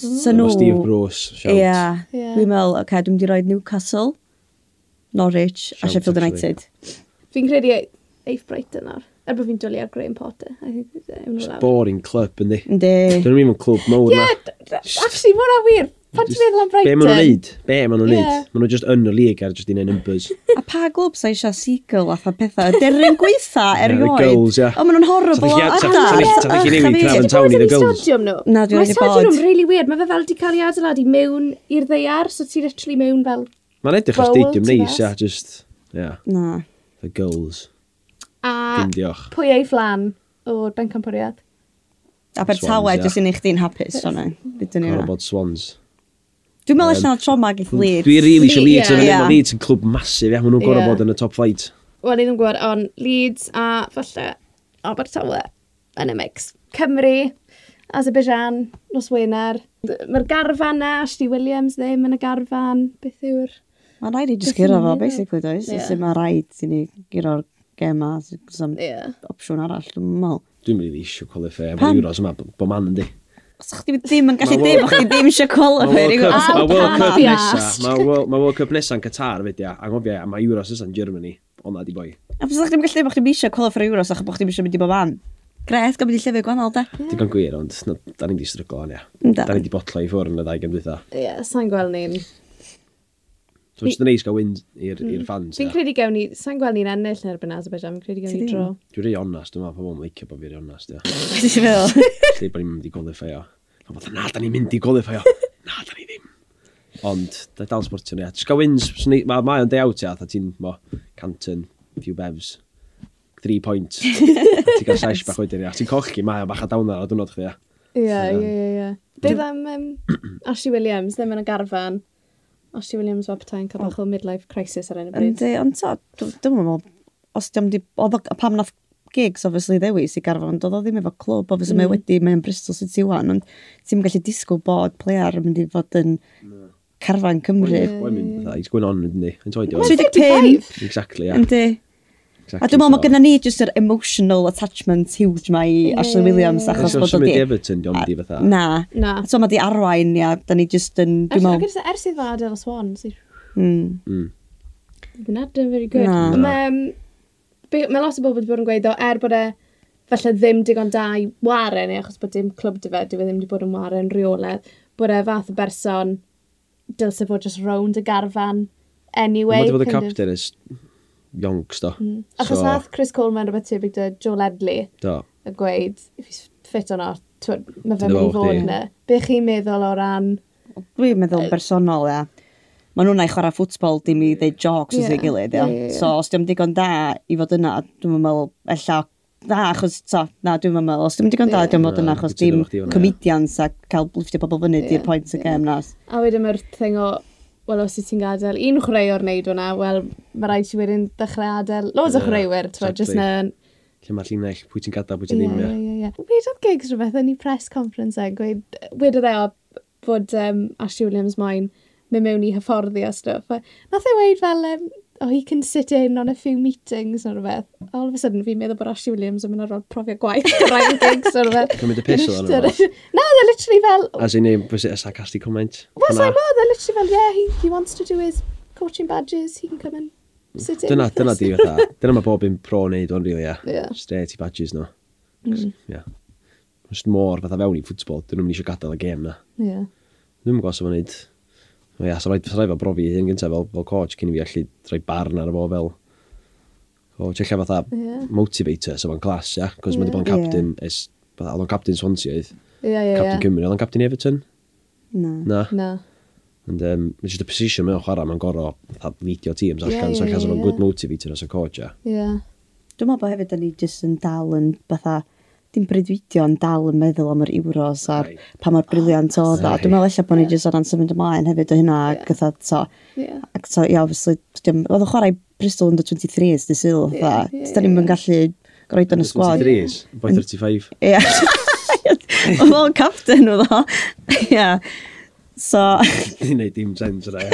Mm. So nhw... Steve Bruce, shout. Ie. Dwi'n meddwl, oce, okay, dwi'n mynd i roi Newcastle, Norwich shout, a Sheffield United. Fi'n credu e- Eif Brighton ar. Er bod fi'n dwlu ar Graham Potter. It's a boring club, yndi? Yndi. Dyn nhw'n mynd clwb mowr na. Yeah, actually, mae hwnna wir. Pan ti'n meddwl am Brighton? Be maen nhw'n neud? Be maen nhw'n neud? Maen nhw'n just yn y lig ar just un numbers. A pa glwb sa eisiau seagull a pethau? Deryn gweitha erioed. Yeah, the girls, yeah. O, maen nhw'n horrible. Sa chi newid Craven Town i the girls. Na, dwi'n wedi bod. Mae stadiwm nhw'n really weird. Mae fe fel di cael ei adeiladu mewn i'r ddeiar, so ti'n literally mewn fel... Mae'n edrych o stadiwm neis, ia, just... Yeah. Na. The girls. A Dim diolch. pwy ei flan o'r bencampwriad? Abertawe, Swans, ia. jyst i neud chdi'n hapus, so na. Bydyn ni Gorau na. bod Swans. Dwi'n meddwl allan o troma gyda Leeds. Dwi rili eisiau Leeds, yn Ie. yeah. Leeds yn clwb masif, ia, ma' nhw'n gorau Ie. bod yn y top flight. Wel, ni ddim gwybod, ond Leeds a falle Abertawe yn y mix. Cymru, Azerbaijan, Nos Wener. Mae'r garfan na, Ashley Williams ddim yn y garfan. Beth yw'r... Mae'n rhaid i jyst gyro fo, basically, does? Yeah. Yeah. Mae rhaid i ni gyro'r gema, sam yeah. opsiwn arall, dwi'n meddwl. Dwi'n mynd i eisiau qualify am Euros yma, bo man yndi. Os ych chi ddim yn gallu dim, o'ch chi ddim eisiau qualify. Mae World Cup nesaf, mae World Cup nesaf Qatar fyd, a ngofio, a mae Euros nesaf yn Germany, ond na di boi. A os ych chi'n gallu dim, o'ch chi eisiau qualify Euros, ach bo'ch chi eisiau mynd i bo man. Gret, gofyn i llefydd gwahanol, da. Digon gwir, ond da ni'n di stryglo, ia. Da ni di botlo i ffwrdd yn y ddau gymdeitha. Ie, sa'n gweld ni'n So, it's neis gael win i'r mm. fans. Fi'n credu gewn ni, sa'n gweld ni'n ennill yn erbyn Azerbaijan, fi'n credu gewn ni dro. Dwi'n rei onast, dwi'n meddwl, pobl yn licio bod fi'n rei onast. ia. Dwi'n si feddwl. Lle bod ni'n mynd i golifio. Pobl dda, na, da ni'n mynd i golifio. Na, da ni ddim. Ond, da dal sportio ni. ia. Just gael wins, mae ma o'n day out ia, ti'n, mo, Canton, few bevs, Three points. Ti'n cael sesh bach wedyn ia. Ti'n cochi, mae o'n bach a dawna o dwrnod chdi ia. Ie, ie, ie. Beth am Ashley Williams, ddim yn y garfan? Ashley Williams o petai'n cael bach o midlife crisis ar enw bryd. Yndi, ond ta, dwi'n meddwl, os diom di, o, pam nath gigs, obviously, ddewis i garfan, doedd o ddim efo clwb, obviously, mm. mae wedi, mae'n Bristol City wan, ond ti'n gallu disgwyl bod player yn mynd i fod yn carfan Cymru. Mae'n mynd, he's going on, yndi, yn toidio. 35! Exactly, yeah. Yndi. Exactly a dwi'n meddwl mae gennym ni just yr emotional attachment huge mae i yeah. Ashley Williams achos bod o di... Everton di fatha. Na. Na. So mae di arwain ia, da ni just yn... Dwi'n meddwl... Ers iddo adael Adele swan, si. Mm. Mm. Not done very good. Na. Mae ma lot o bobl wedi bod yn gweud o, er bod e falle ddim digon da i waren e, achos bod dim clwb dy fe, dyw e ddim wedi bod yn waren reoledd, bod e fath o berson dylse fod just round y garfan anyway. Mae wedi bod y captain is ioncs do. Mm. Achos so, nath Chris Coleman rhywbeth tebyg dy Joe Ledley do. y gweud, if he's fit or not, mae fe'n mynd i fod yna. Be chi'n meddwl o ran... Dwi'n meddwl yn bersonol, ia. Mae nhw'n ei chwarae ffwtbol dim i ddeud jocs yeah. ei gilydd, ia. Yeah, yeah, So, os diwm digon da i fod yna, dwi'n meddwl, ella, na, achos, so, na, dwi'n meddwl, os diwm digon da, dwi'n meddwl yna, achos dim comedians a cael blwftio pobl fyny yeah. di'r pwynt y gem nas. A wedyn mae'r thing o, wel, os ti'n gadael un chwaraewr wneud hwnna, wel, mae rhaid ti wedyn dechrau adael loads o chwaraewyr, ti'n exactly. just na... Lle mae'r llinell, pwy ti'n gadael, pwy ti'n ddim, ie. Ie, ie, ie. Beth oedd gigs rhywbeth yn ei press conference e, gweud, wedodd e o bod um, Ashley Williams moyn mynd mewn i hyfforddi a stwff. Nath e weid fel, um, oh, he can sit in on a few meetings o'r rhywbeth. All of a sudden, fi'n meddwl bod Ashley Williams yn mynd ar ôl profiad gwaith o rhaid gigs neu rhywbeth. Cymryd y piss o'n rhywbeth? No, they're literally fel... As in a, was it a sarcastic comment? Was I more? They're literally fel, yeah, he, he wants to do his coaching badges, he can come and sit in. Dyna, dyna di fatha. Dyna mae bob un pro wneud o'n rili, really, yeah. Straight i badges no. Mm. Yeah. Just mor fatha fewn i ffwtbol, dyn nhw'n mynd eisiau gadael y gêm na. Yeah. Dwi'n gwybod sef o'n neud ia, sa'n rhaid, sa rhaid fel brofi hyn gyntaf fel, fel coach cyn i fi allu rhoi barn ar y fo fel coach. Ella fatha yeah. motivator sef o'n clas, ia, cos yeah. mae wedi bod yn captain, yeah. es, fatha, oedd o'n captain Swansea oedd, Ie, ie, captain yeah. Cymru, oedd o'n captain Everton? Na. Na. Na. And um, it's just a position mewn chwarae, mae'n gorau fatha leadio teams allan, yeah, so yeah, so yeah, yeah. good motivator as a coach, ia. Ie. Dwi'n meddwl bod hefyd da ni jyst yn dal yn fatha, dim breuddwydio yn dal yn meddwl am yr euros a'r right. pa mor briliant ah, oh, oedd o. Dwi'n meddwl eich bod ni jyst o symud ymlaen hefyd o hynna yeah. gyda to. Yeah. Ac to, ia, obviously, oedd o chwarae Bristol under 23s, di syl. Yeah, yeah, da ni'n yeah. gallu groed yn y sgwad. 23s, boi 35. Ia. Oedd o'n captain oedd o. Ia. So... Dwi'n neud dim sens yna.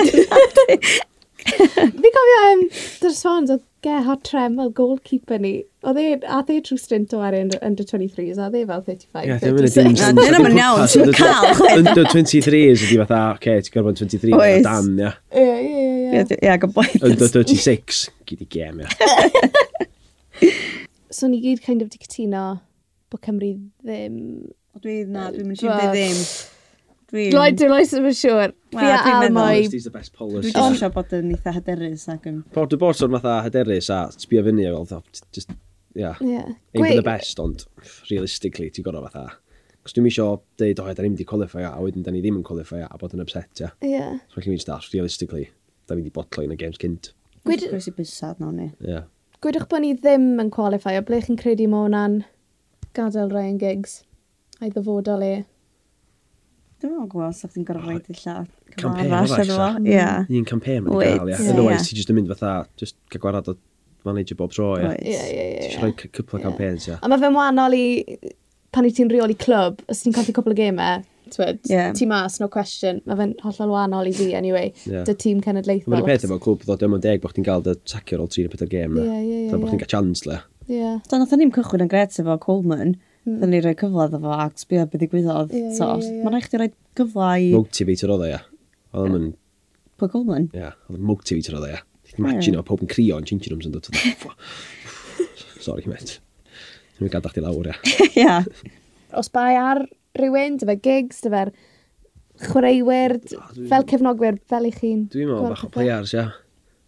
Fi cofio, um, dy'r swans, oedd Gerhard Trem fel goalkeeper ni. Oedd e, a dde trwy stint o ar under 23s, a dde fel 35, yeah, 36. Dyna mae'n iawn, ti'n cael. Under 23s ydi fatha, oce, ti'n gorfod 23 oes. a dan, ia. Ie, ie, ie. Ie, gobeithio. Under 36, gyd i gem, ia. So ni gyd kind of di cytuno bod Cymru ddim... Dwi, na, dwi'n mynd i ddim. Lloyd dwi'n Delois yn siŵr. Fi a Al Almoi. Honesty's the best policy. Dwi'n eisiau bod yn eitha hyderus ac yn... Bod dy bod yn fatha hyderus a sbio fyny a fel, just, yeah. Yeah. Aim for the best, ond realistically, ti'n gorau fatha. Cos dwi'n isio deud, o, da ni'n mynd i qualify a wedyn da ni ddim yn qualify a bod yn upset, ia. Ie. So, felly mi'n start, realistically, da ni'n mynd i botlo yn y games cynt. Gwyd... Gwyd i bysad, nawn ni. Ie. Gwydwch bod ni ddim yn qualify, o ble chi'n credu mae hwnna'n gadael Ryan Giggs a'i ddyfodol e? Dwi'n meddwl gwybod, sa'ch ti'n gorau rhaid i llaw. Campaign arall, sa? Ie. Un campaign mae'n gael, ia. Yn oes, ti'n just yn mynd fatha, just cael gwarad o manager bob tro, ia. Ie, ie, ie. Ti'n rhoi cwpl o campaigns, ia. A mae fe'n wahanol i, pan i ti'n reoli clwb, os ti'n colli cwpl o gemau, twyd, yeah. ti mas, no question. Mae fe'n hollol wahanol i fi, anyway. Yeah. Dy tîm cenedlaethol. Mae'n peth efo clwb, ddod dim deg bod chdi'n cael dy sacio'r ôl tîn y pethau'r gêm. Ie, ie, ie. Ddo bod chdi'n cael chance, le. Ie. Do, nath o'n i'n cychwyn yn gret efo Coleman. Mm. Ni rhoi cyfle ddo fo ac sbio beth ddigwyddodd. Yeah, so, yeah, yeah. Mae'n rhaid chdi rhoi cyfle i... Motivator oedd o, ia. Oedd yn... Pwy Goldman? Ia, oedd yn motivator oedd e, ia. Imagine o, pob yn crio yn chingin ymsyn dod. Sorry, met. Dwi'n gadael chdi lawr, ia. Ia. Os bai ar rhywun, dyfa gigs, dyfa'r chwaraewyr, fel cefnogwyr, fel i chi'n... Dwi'n meddwl bach o players, ia.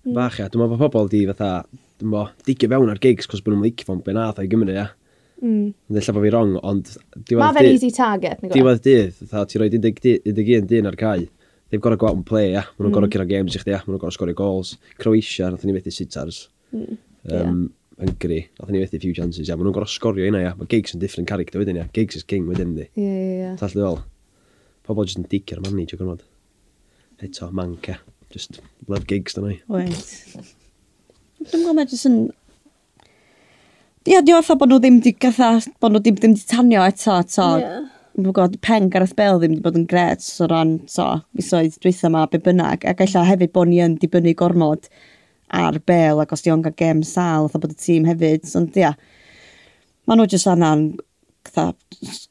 Mm. Bach, ia. Dwi'n meddwl bod pobl di fatha, dwi'n meddwl, digio fewn ar gigs, cos bod nhw'n licio fo'n benath o'i Gymru, ia. Mm. Nid lle bod fi wrong, ond... Mae fe'n easy target, ni'n gwybod. E? Diwedd dydd, dda ti roi 11 dyn ar cae. They've got to go out and play, ia. Yeah. Maen nhw'n gorau mm. cyrra games i chdi, ia. Maen nhw'n gorau sgorio goals. Croatia, nath ni fethu sitars. Mm. Um, yeah. Hungary, nath ni fethu few chances, ia. Yeah. Maen nhw'n gorau sgorio yna, ia. Mae Giggs yn different character wedyn, ia. Giggs is king wedyn, di. Ie, ie, ie. Tall fel. Pobl jyst yn digio'r ar manni, ti'n gwybod. Eto, manca. Just love Giggs, dyna i. Wait. Dwi'n gwybod, mae jyst yn Ia, di oedd bod nhw ddim di gatha, bod nhw ddim, ddim di tanio eto, to. Yeah. Gwybod, pen Gareth Bale ddim di bod yn gret so ran to, misoedd dweitha ma be bynnag ac eilla hefyd bod ni yn dibynnu gormod ar Bale ac os di o'n cael gem sal oedd bod y tîm hefyd ond ia maen nhw jyst anna'n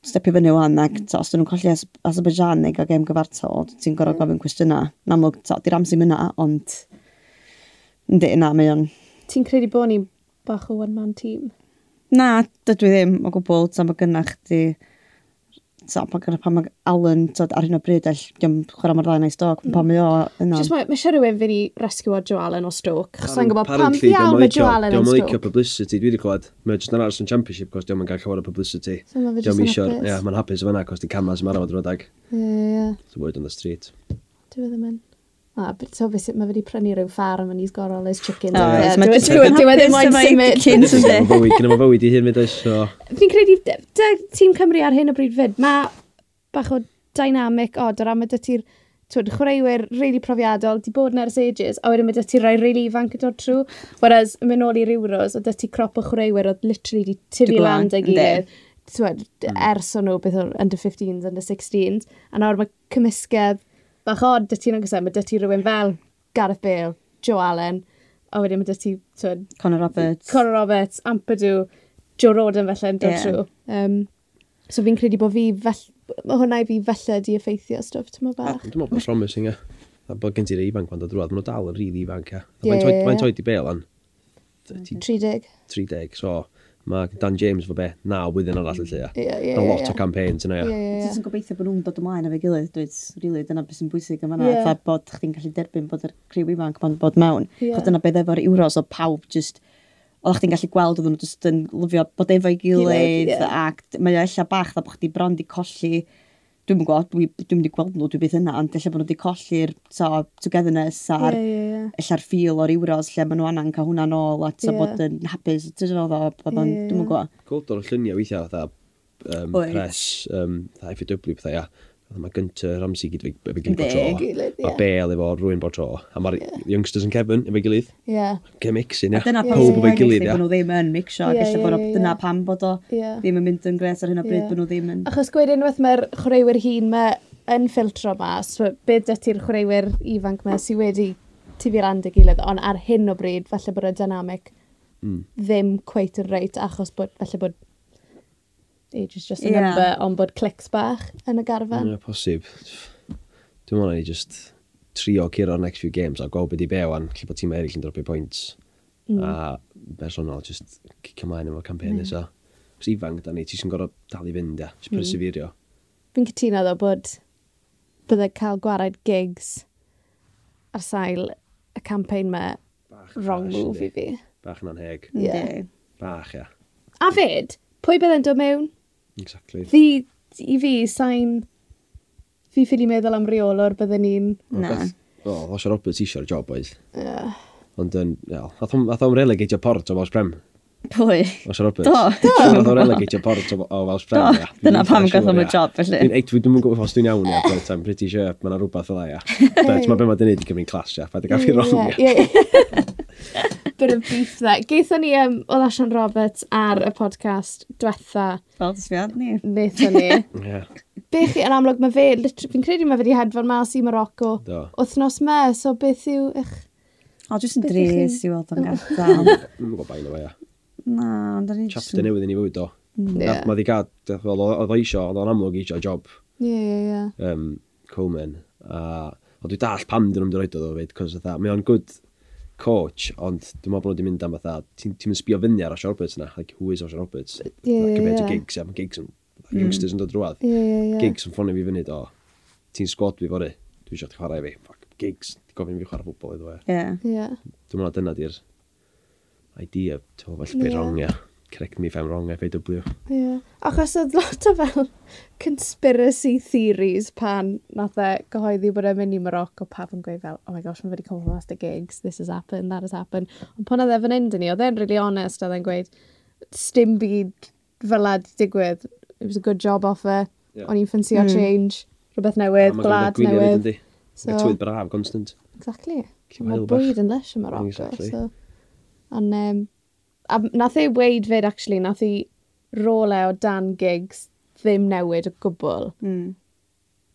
stepio fyny wan ac to, os dyn nhw'n colli Azerbaijan neu gael gem gyfartal ti'n gorfod gofyn cwestiynau yn amlwg to, di'r amser yna ond ynddi na mae o'n ti'n credu bod ni bach o one man team? Na, dydw i ddim o gwbl, ta mae gynnach chdi, ta mae gynnach pan mae Alan tod, ar hyn o bryd, all, diom chwarae mor dda na i stoc, mm. pan mae o yna. Just mae, mae siarad rhywun fynd i resgio Joe Allen o stoc, chos sa'n gwybod pam diawl mae Joe Allen yn stoc. Diolch yn licio publicity, dwi wedi clywed, mae'n jyst yn aros yn championship, cos diolch yn cael llawer o publicity. Diolch yn hapus. Ia, mae'n hapus o fanna, cos di camas yn arafod rhywbeth. Ie, ie. Dwi'n bwyd on the street. Dwi e ddim yn. A so fe mae wedi prynu rhyw ffarm yn he's got all his chickens. Oh, yeah. Dwi'n dwi ddim moyn symud. Chickens e yn dde. Gyna fo fywyd i hyn mynd e oes. Fi'n credu, tîm Cymru ar hyn o bryd fyd, mae bach o dynamic od o ran mae dy ti'r chwaraewyr really profiadol, di bod yn ers ages, a wedyn mae dy ti rai really ifanc yn dod trwy. Whereas, mynd ôl i'r Euros, o dy ti crop o chwaraewyr oedd literally di tyfu land ag gilydd twed, ers o'n nhw beth o'r under 15s, under 16s, a nawr mae cymysgedd bach od dy ti'n agosau, mae dy ti rhywun fel Gareth Bale, Joe Allen, a wedyn mae dy ti... Twyd, Conor Roberts. Conor Roberts, Ampadu, Joe Roden felly yn dod yeah. trwy. Um, so fi'n credu bod fi fell... Mae hwnna i fi felly di effeithio stwff, ti'n meddwl bach? Dwi'n meddwl bod promising, e. A bod gen ti'r ifanc fan dod drwad, maen nhw dal yn rili ifanc, ie. Mae'n toed i Bale an. 30. 30, so mae Dan James fo be, naw wyddyn arall y lle. Ie, ie, ie. lot o campaign ti'n ie, Ti'n gobeithio bod nhw'n dod ymlaen efo'i gilydd, dwi'n rili, dyna beth sy'n bwysig yma. Yeah. Bod chdi'n gallu derbyn bod yr criw ifanc ma'n bod mewn. Ie. Yeah. Dyna beth efo'r euros o pawb just oeddech chdi'n gallu gweld oedden nhw just yn lyfio bod efo'i gilydd, gilydd yeah. ac mae o ella bach dda bod chdi bron di colli Dwi'n mynd gweld, dwi, dwi'n mynd i gweld nhw, dwi'n byth yna, ond efallai bod nhw wedi colli'r so, togetherness a'r yeah, yeah. ella'r ffil o'r euros lle maen nhw anna'n cael hwnna nôl a so yeah. bod yn hapus, ti'n dod o, bod yn, yeah. dwi'n mynd gweld. Gweld o'r lluniau weithiau, fatha um, pres, um, fatha FW, fatha, ia. A mae Gynter Ramsey gyd efo gilydd bod tro. Gilydd, yeah. Mae Bale efo rwy'n bod tro. A mae'r yeah. youngsters yn Kevin efo gilydd. Yeah. Ge mixin, ia. A dyna pawb efo'i gilydd, ia. nhw ddim yn mixio. Yeah, yeah, yeah, yeah. Dyna pam bod o yeah. ddim yn mynd yn gres ar hyn o bryd yeah. bod nhw ddim yn... Achos gwed unwaith mae'r chwaraewyr hun mae yn ffiltro mas. So, dy ydy'r chwaraewyr ifanc mae sydd wedi tifio'r and y gilydd, ond ar hyn o bryd, falle bod y dynamic mm. ddim cweith yn reit, achos bod, falle bod age is just a yeah. number, ond bod clics bach yn y garfan. Ie, posib. Dwi'n mwyn i just trio curo'r next few games a gweld beth i be wan, lle bod tîm eraill yn dropio points. Mm. A personol, just cic ymlaen efo'r campaign mm. nesa. Os ifanc, da ni, ti sy'n gorfod dal i fynd, da. Ti'n mm. perseverio. Fi'n cytuno ddo bod byddai cael gwared gigs ar sail y campaign me bach, wrong bach, move i fi. Bach yn anheg. Yeah. Bach, ia. Yeah. A fyd, pwy byddai'n dod mewn? Exactly. Fi, i fi, sain... Fi ffili meddwl am reolwr bydden ni'n... Na. O, oh, Osha Roberts eisiau'r job oedd. Uh. Ond, um, yeah, ath o'n relegatio port o Welsh Prem. Pwy? Osha Roberts. Do. Do. Ath o'n relegatio port o, o Welsh Prem. Do. Dyna pam gath o'n job, felly. Dwi'n ei, dwi'n gwybod os dwi'n iawn, ia, but I'm pretty sure mae yna rhywbeth o dda, ia. But mae be mae dyn ni'n gymryd clas, ia. Pa'n gael fi rong, ia. bit of beef there. Geithon ni um, o Lashan Roberts ar y podcast diwetha. Fel dysfiad ni. Wnaethon ni. yeah. Beth yn amlwg mae fe, fi'n credu mae fe wedi hedfan mas i Morocco. Do. Wythnos me, so beth yw eich... O, jyst yn dres i weld o'n oh. gadael. Dwi'n gwybod bain o fe, ia. Na, ond da ni... Chapter newydd i ni fwyd o. Mm. Yeah. Mae di gad, oedd o eisio, oedd o'n amlwg eisio job. Ie, ie, ie. Coleman. A, o, dwi dall pam dyn nhw'n dod o fyd, cos mae o'n good coach, ond dwi'n meddwl bod nhw wedi mynd am fatha, ti'n ti sbio fyny ar Osher Roberts yna, like, who is Osher Roberts? Yeah, like, yeah, yeah. gigs, yeah, gigs yn, mm. youngsters yn dod drwad. Yeah, yeah, yeah. Gigs yn ffonio fi fyny, do, ti'n sgwad fi fory, dwi eisiau chwarae fi, fuck, gigs, di gofyn fi chwarae ffwbol iddo e. Yeah. Yeah. Dwi'n meddwl dyna di'r idea, ti'n meddwl, falle yeah. rong, ia. Yeah correct me if I'm wrong, FAW. Ie. Yeah. Achos oedd lot o fel conspiracy theories pan nath e gyhoeddi bod e'n mynd i Morocco pawb yn gweud fel, oh my gosh, mae wedi come from master gigs, this has happened, that has happened. Ond pan oedd e fan i ni, oedd e'n really honest, oedd e'n gweud, stim byd fel ad digwydd, it was a good job offer, yeah. o'n i'n ffansio mm. change, rhywbeth newydd, gwlad newydd. So, tywydd braf, constant. Exactly. Mae bwyd yn leis yn Morocco. Exactly. So. And, um, a nath ei weid fyd, actually, nath ei role o dan gigs ddim newid o gwbl. Mm.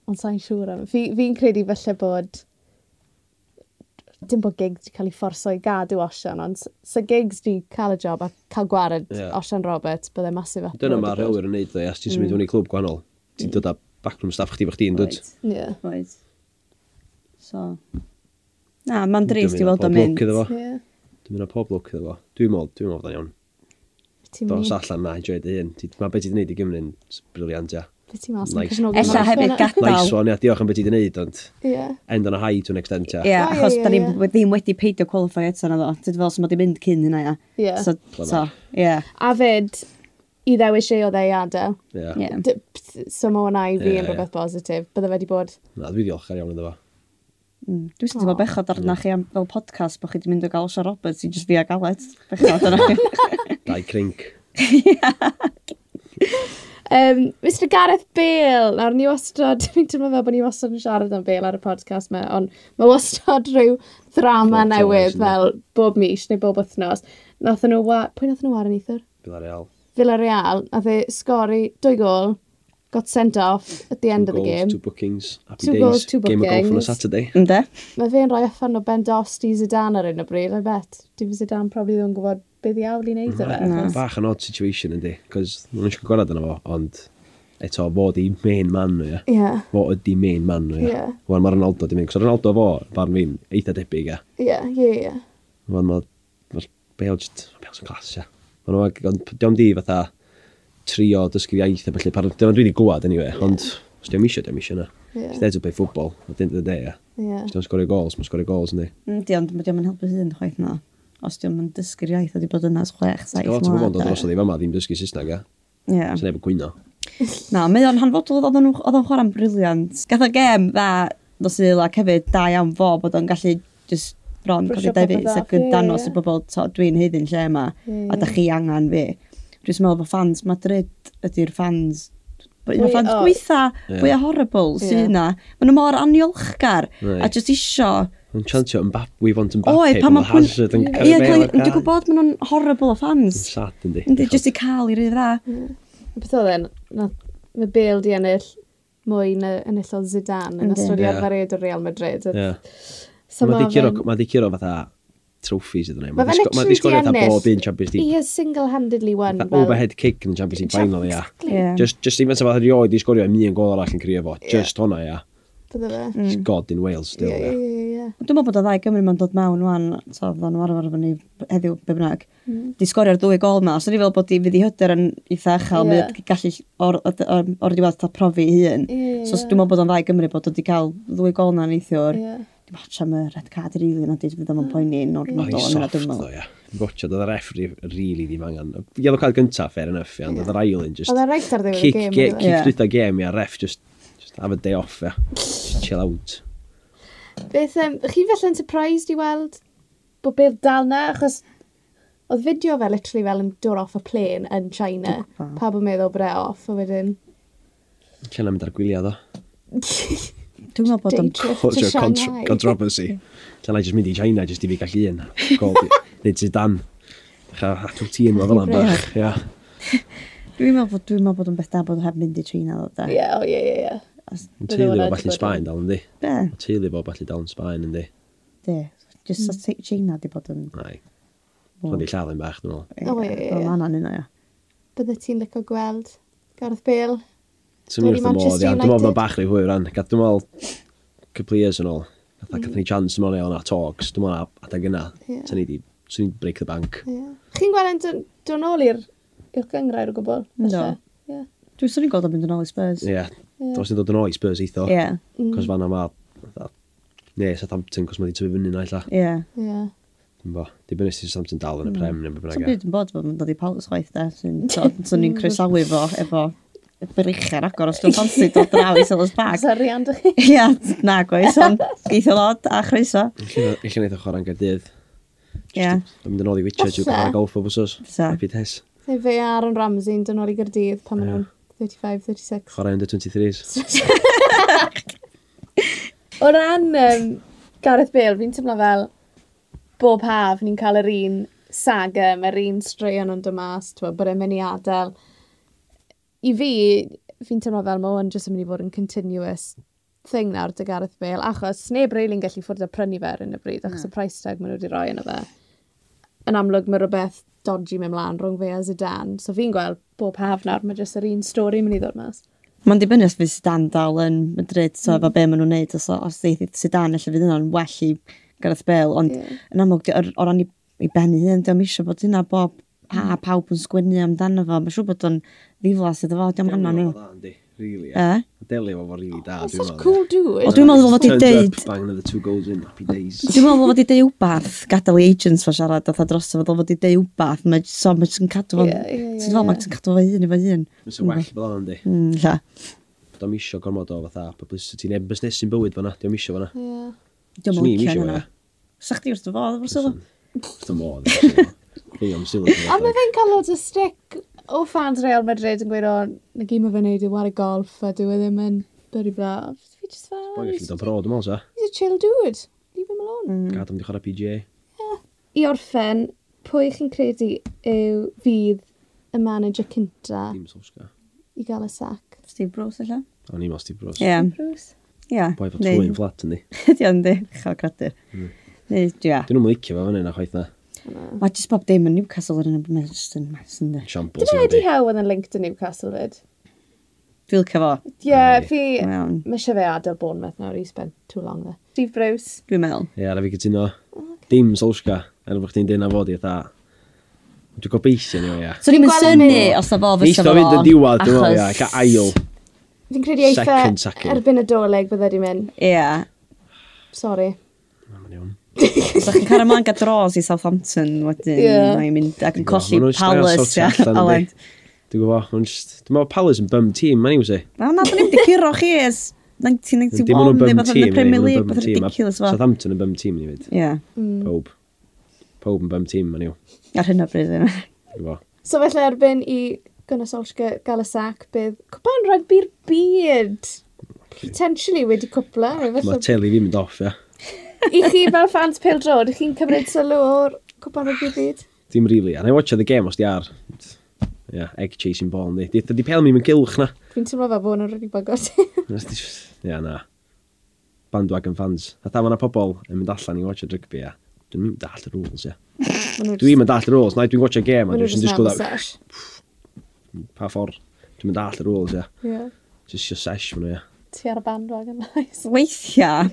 Ond sa'n siŵr am. Fi'n fi, fi credu falle bod dim bod gigs wedi cael ei fforso i gadw osian, ond sa gigs wedi cael y job a cael gwared yeah. osian Robert, byddai masif at. Dyna mae rhywir yn neud dde, as ti'n symud mm. i clwb gwahanol, ti'n hmm. dod â backroom staff chdi fach chdi'n dod. Ie. So. Na, mae'n drist i weld o mynd. Yeah. Dwi'n mynd o pob lwc iddo fo. Dwi'n meddwl, dwi'n meddwl bod o'n iawn. Dos allan na, enjoy dy ei hun. Mae beth i wedi gwneud i Gymru'n briliant, ia. Beth ti'n meddwl sy'n cefnogi? Ella hefyd gadael. Nice one, ia, diolch am beth i wedi gwneud, ond yeah. end on a high to an extent, ia. Ia, achos da ni ddim wedi peidio qualify eto na ddo. Dwi'n fel sy'n mod i mynd cyn hynna, ia. Ia. So, so, ia. A fyd, i ddewis ei o ddau adael. Ia. So, mae hwnna i fi yn rhywbeth positif. Bydde wedi bod... Na, dwi diolch ar iawn iddo fo. Mm. Dwi'n sy'n teimlo oh. bechod arna chi am, fel podcast bod chi wedi mynd o gael Osha Roberts i just fi a Aled. Bechod arna chi. Dau crinc. um, Mr Gareth Bale, nawr ni wastad, dwi'n teimlo fel bod ni wastad yn siarad am Bale ar y podcast me, ond mae wastad rhyw ddrama Lot newydd fel bob mis neu bob wythnos. Nath nhw, pwy nath nhw war yn eithyr? Villarreal. Villarreal, nath e sgori dwy gol got sent off at the end two of the goals, game. Two bookings, happy two days. Goals, two bookings. Game of golf on a Saturday. Ynde? Mae fe'n rhoi allan o Ben Dost i Zidane ar un o bryd, I bet. Dim Zidane probably ddim yn gwybod beth i awl i wneud mm-hmm. o fe. Bach yn odd situation yndi, cos nhw'n eisiau gwerad yna fo, ond eto fo di main man nhw, ia. Yeah. Fo ydi main man nhw, ia. Yeah. Wan mae Ronaldo di mynd, cos Ronaldo fo, barn fi'n eitha debyg, ia. Ie, ie, ie. Wan mae Bale just, Bale's yn clas, ia. Wan mae, ond diom di fatha, trio dysgu iaith a felly, parod, dyma dwi wedi gwad, anyway, yeah. ond os diolch eisiau, diolch eisiau na. Yeah. It's there to play football, at the end of the day, ia. Yeah. Os diolch sgorio gols, mae'n sgorio gols, ynddi. Yndi, mm, ond mae diolch yn helpu hyn, chwaith na. Os diolch yn dysgu'r iaith, a di bod yna chwech, saith mlynedd. Lot o bobl yn dod dros o ddim yma, ddim dysgu Saesneg, ia. Ie. Sa'n neb yn gwyno. Na, mae o'n hanfodol oedd o'n chwarae yn briliant. Gath o gem dda, dos i ddila cefyd, da iawn fo, bod o'n gallu just bron cofio Davies ac yn danos i bobl, dwi'n heiddi'n lle yma, a da chi angen fi. Dwi'n meddwl fod fans Madrid ydy'r fans un o'r fans gweitha, yeah. fwy o horrible yeah. sy'n yna. Maen nhw mor aniolchgar right. a jyst isio... Yn chantio, we want Mbappe, Oed, pan mae Hazard yn cael ei mewn. Dwi'n gwybod maen nhw'n horrible o fans. Yn sad, yndi. Yndi, jyst i cael i rydd dda. Mm. Beth oedd e'n, mae Bale di ennill mwy na ennill o Zidane yn ystod i arfer Real Madrid. Mae di curo fatha trophies iddyn nhw. Mae fe'n literally di ennill. Bob un Champions League. He has single-handedly won. Fel... Overhead kick yn y Champions League final, ia. Yeah. Just, just even sef rioed i sgorio mi yn gol arall yn crio fo. Just hwnna, ia. Bydde fe. Mm. God in Wales, still, ia. Yeah, yeah. Dwi'n meddwl bod o ddau Gymru ma'n dod mewn wan, so fyddan nhw arfer ni heddiw, be bynnag. Mm. Di sgorio'r dwy gol ma. So ni fel bod i fydd i hyder yn eitha achal, yeah. mae gallu o'r, or, diwedd ta profi hun. Yeah, so dwi'n meddwl bod o'n ddau Gymru bod o di cael ddwy gol na neithiwr. Yeah Dim ots am y red card i rili, na dweud fydd o'n mm. poeni yn o'r nod o'n yna dymol. O'i soft, ia. Gotcha, oedd y refri rili ddim angen. Yellow card gyntaf, fair enough, ia, ond oedd yr ail un just... Oedd yr reit ar ddiwedd y game. Kick drwy'r game, ia, ref, just, just have a day off, ia. Just chill out. Beth, um, chi felly'n surprised i weld bod Bill dal na, achos oedd fideo fe literally fel yn dod off y plane yn China. Pa bod meddwl bod e off, a wedyn... China mynd ar gwyliau, ddo. Dwi'n meddwl bod o'n... Culture contra controversy. Dyna i mynd i China, jyst i fi gallu un. Nid sydd dan. Hatw ti yn fel am bach. Dwi'n meddwl bod dwi'n meddwl bod yn beth da bod heb mynd i China. E? Ie, o ie, ie. ie. Yn Teulu fo falle Sbaen dal yndi. Be? Teulu fo falle dal yn Sbaen yndi. De. Just mm. China di bod yn... Ai. Ond i lladd yn bach, dwi'n meddwl. O, ie, ie. ie. Fel anna'n yna, ie. Bydde ti'n licio gweld Gareth Bale So mi wrth y modd, ia. Dwi'n meddwl bod bach rei hwyr ran. Dwi'n meddwl, couple years yn ôl, gath mm. ni chance yn ôl na talks, dwi'n meddwl adeg yna. Yeah. Swn i wedi break the bank. Yeah. Chi'n gweld yn dod nôl i'r gyngrair o gwbl? No. Yeah. Dwi'n swn i'n gweld am mynd yn ôl i Spurs. Ie. Yeah. Yeah. Ni'n dod yn ôl i Spurs eitho. Ie. Yeah. Cos mm. fanna ma... Ne, Southampton, cos ma wedi tyfu fyny na illa. Ie. Ie. Dwi'n bo. Di bynnu sy'n Southampton dal yn y mm. prem neu beth bynnag. Sa'n e. byd yn bod, mae'n dod i Palace chwaith da. Swn i'n mm. croesawu fo efo berichau'n agor os dwi'n ffansi dod draw i Silas Park. Sorry, and chi. Ia, na gweith, ond geithio lot a chroeso. lle wneud o chwarae'n gardydd. Ia. Yn mynd yn ôl i Witcher, dwi'n gwneud golf o bwsos. Happy Tess. Neu fe Aaron Ramsey yn dyn ôl i Gardydd pan maen nhw'n 35-36. Chwarae under 23s. o ran um, Gareth Bale, fi'n teimlo fel bob haf ni'n cael yr un saga, mae'r un straeon yn dymas, bod e'n mynd i adael i fi, fi'n teimlo fel mae hwn jyst yn mynd i fod yn continuous thing nawr dy Gareth Bale, achos sneb reili'n gallu ffwrdd o prynu fe ar hyn o bryd, achos no. y price tag maen nhw wedi roi yna fe. Yn amlwg mae rhywbeth dodgy mewn mlaen rhwng fe a Zidane, so fi'n gweld bob haf nawr mae jyst yr un stori mynd i ddod mas. Mae'n dibynnu os fydd Zidane dal yn Madrid, so mm. efo be maen nhw'n neud, os, os ddeith Zidane, allai fydd yna'n well i Gareth Bale, ond yeah. yn amlwg o ran i, i bennu hyn, ddim eisiau bod hynna bob pa pawb yn sgwennu amdano fo. Mae'n siŵr bod o'n ddiflas iddo fo, diolch yn anna nhw. Really, e? Deli fo fo rili oh, da. That's such cool dude. O, dwi'n meddwl fod i deud... up, Bang another two goals in happy days. Dwi'n meddwl fod i deud wbath, gadael i agents fo siarad, oedd dros fod fod i deud wbath, mae so mae ti'n cadw fo... Ti'n fel mae ti'n cadw fo un i fo un. Mae'n well fel o'n di. Mm, lla. Dwi'n isio gormod o fatha publicity, neu busnes sy'n bywyd fo'na, dwi'n isio fo'na. Ie. Dwi'n meddwl cyn yna. Sa'ch di wrth o fo, dwi'n meddwl. Dwi'n meddwl. Fi am sylw. A mae fe'n cael lot o stick o fans Real Madrid yn gweud o, na gym o fe'n neud i war y golf a dwi e ddim yn byrru braf. Fi just fel... Mae'n gallu dod brod yma, sa? He's a chill dude. Leave him alone. Mm. Gad am di chwarae PGA. I orffen, pwy chi'n credu yw fydd y manager cynta i gael y sac? Steve Bruce, allan? O'n i'n Steve Bruce. Ie. Yeah. Bruce. Ie. Boi fod trwy'n flat yn di. Ie, yn di. Chael cradur. Mm. Neu, ia. Dyn nhw'n licio fo fan hyn chwaith na. Mae jyst bob dim yn Newcastle yn y mae'n yn mas yn dde. Siampl Dyna sy'n Eddie Howe yn y link to Newcastle fyd. Dwi'n cyfo. Ie, fi... Iawn. Mae eisiau fe adael Bournemouth nawr, he's spent too long there. Steve Bruce. Dwi'n meddwl. Ie, ar y fi gytuno. Dim Solskja, er bod chdi'n dyn a fod i eitha. Dwi'n gobeithio ni o ia. So ni'n mynd synnu os na fo fysa fo. Ni'n mynd yn diwad, dwi'n meddwl, ia, ca ail. Fi'n credu eitha erbyn y doleg bydde di mynd. Ie. Sorry so chi'n cael ymlaen gael dros i Southampton wedyn, yeah. mae'n mynd ac yn colli Palace. Dwi'n gwybod, ond dwi'n meddwl Palace yn bum team, mae'n iwsi. Na, na, dwi'n mynd i curo chi es 1991, neu beth yn y Premier League, beth yn ridiculous fo. Southampton yn bum team, ni fyd. Ie. Mm. Pob. Pob yn bum team, ma'n iw. Ar hyn o bryd, yna. So felly erbyn i Gunnar Solskjaer gael y sac, bydd cwpan rygbi'r byd. Potentially wedi cwpla. Mae teli fi'n mynd off, ia. I chi fel fans pel drod, chi'n cymryd sylw o'r cwpan o gyd Dim really. a na I watcha the game os di ar. Yeah, egg chasing ball, ni. Di, di pel mi mewn gilch na. Fi'n teimlo fe bod nhw'n rhywbeth bagos. Ia, na. Bandwagon fans. A da, mae pobl yn mynd allan i watcha rygbi, ia. Dwi'n mynd dall y rules, ia. Dwi'n mynd dall y rules. Na, dwi'n watcha game, a dwi'n just go that. Pa ffordd. Dwi'n mynd dall y rules, ia. Yeah. Just your sesh, ma'n ia. Ti ar y bandwagon, nice. Weithiau,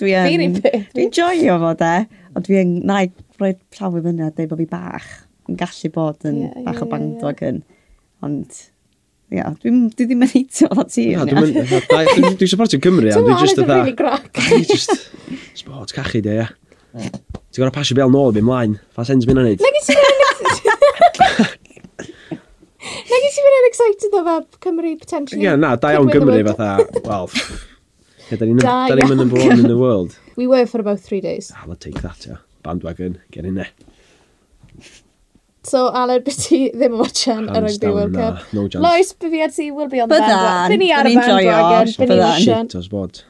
Dwi yn... Dwi'n joio fo de, ond yn... na i roi llaw i fyny a dweud bod fi bach yn gallu bod yn yeah, bach o bandog yn. Ond, ia, dwi ddim yn eitio fo ti. Dwi'n mynd... Dwi'n supportio Cymru, ond dwi'n just yna... Dwi'n just... Sport cachu de, ia. Ti'n gorau pasio bel nôl i fi mlaen. Fa sens mi'n anodd. Nag i ti'n mynd yn excited o fe Cymru, potentially. Ie, na, da iawn Cymru, fatha, wel, Yeah, da ni'n da, da ni'n mynd yn born in the world. We were for about three days. Ah, I'll take that, yeah. Bandwagon, get in there. So, Aled, beth ti ddim yn watchan y Rugby World na. Cup? No chance. Lois, beth fi byddiad ti will be on the bandwagon. Byddan, byddan ar y bandwagon, byddan ni'n watchan. Shit, os bod.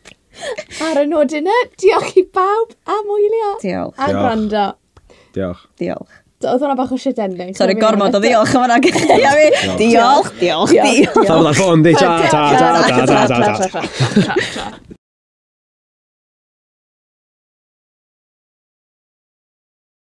Ar y nod yna, diolch i bawb am wylio. Diolch. A gwrando. Diolch. Diolch. Oedd hwnna bach o shit ending. Sorry, gormod o ddiolch am hwnna. Diolch, diolch, diolch. Tha fod ar ffôn, di. Ta, ta, ta, ta, ta, ta.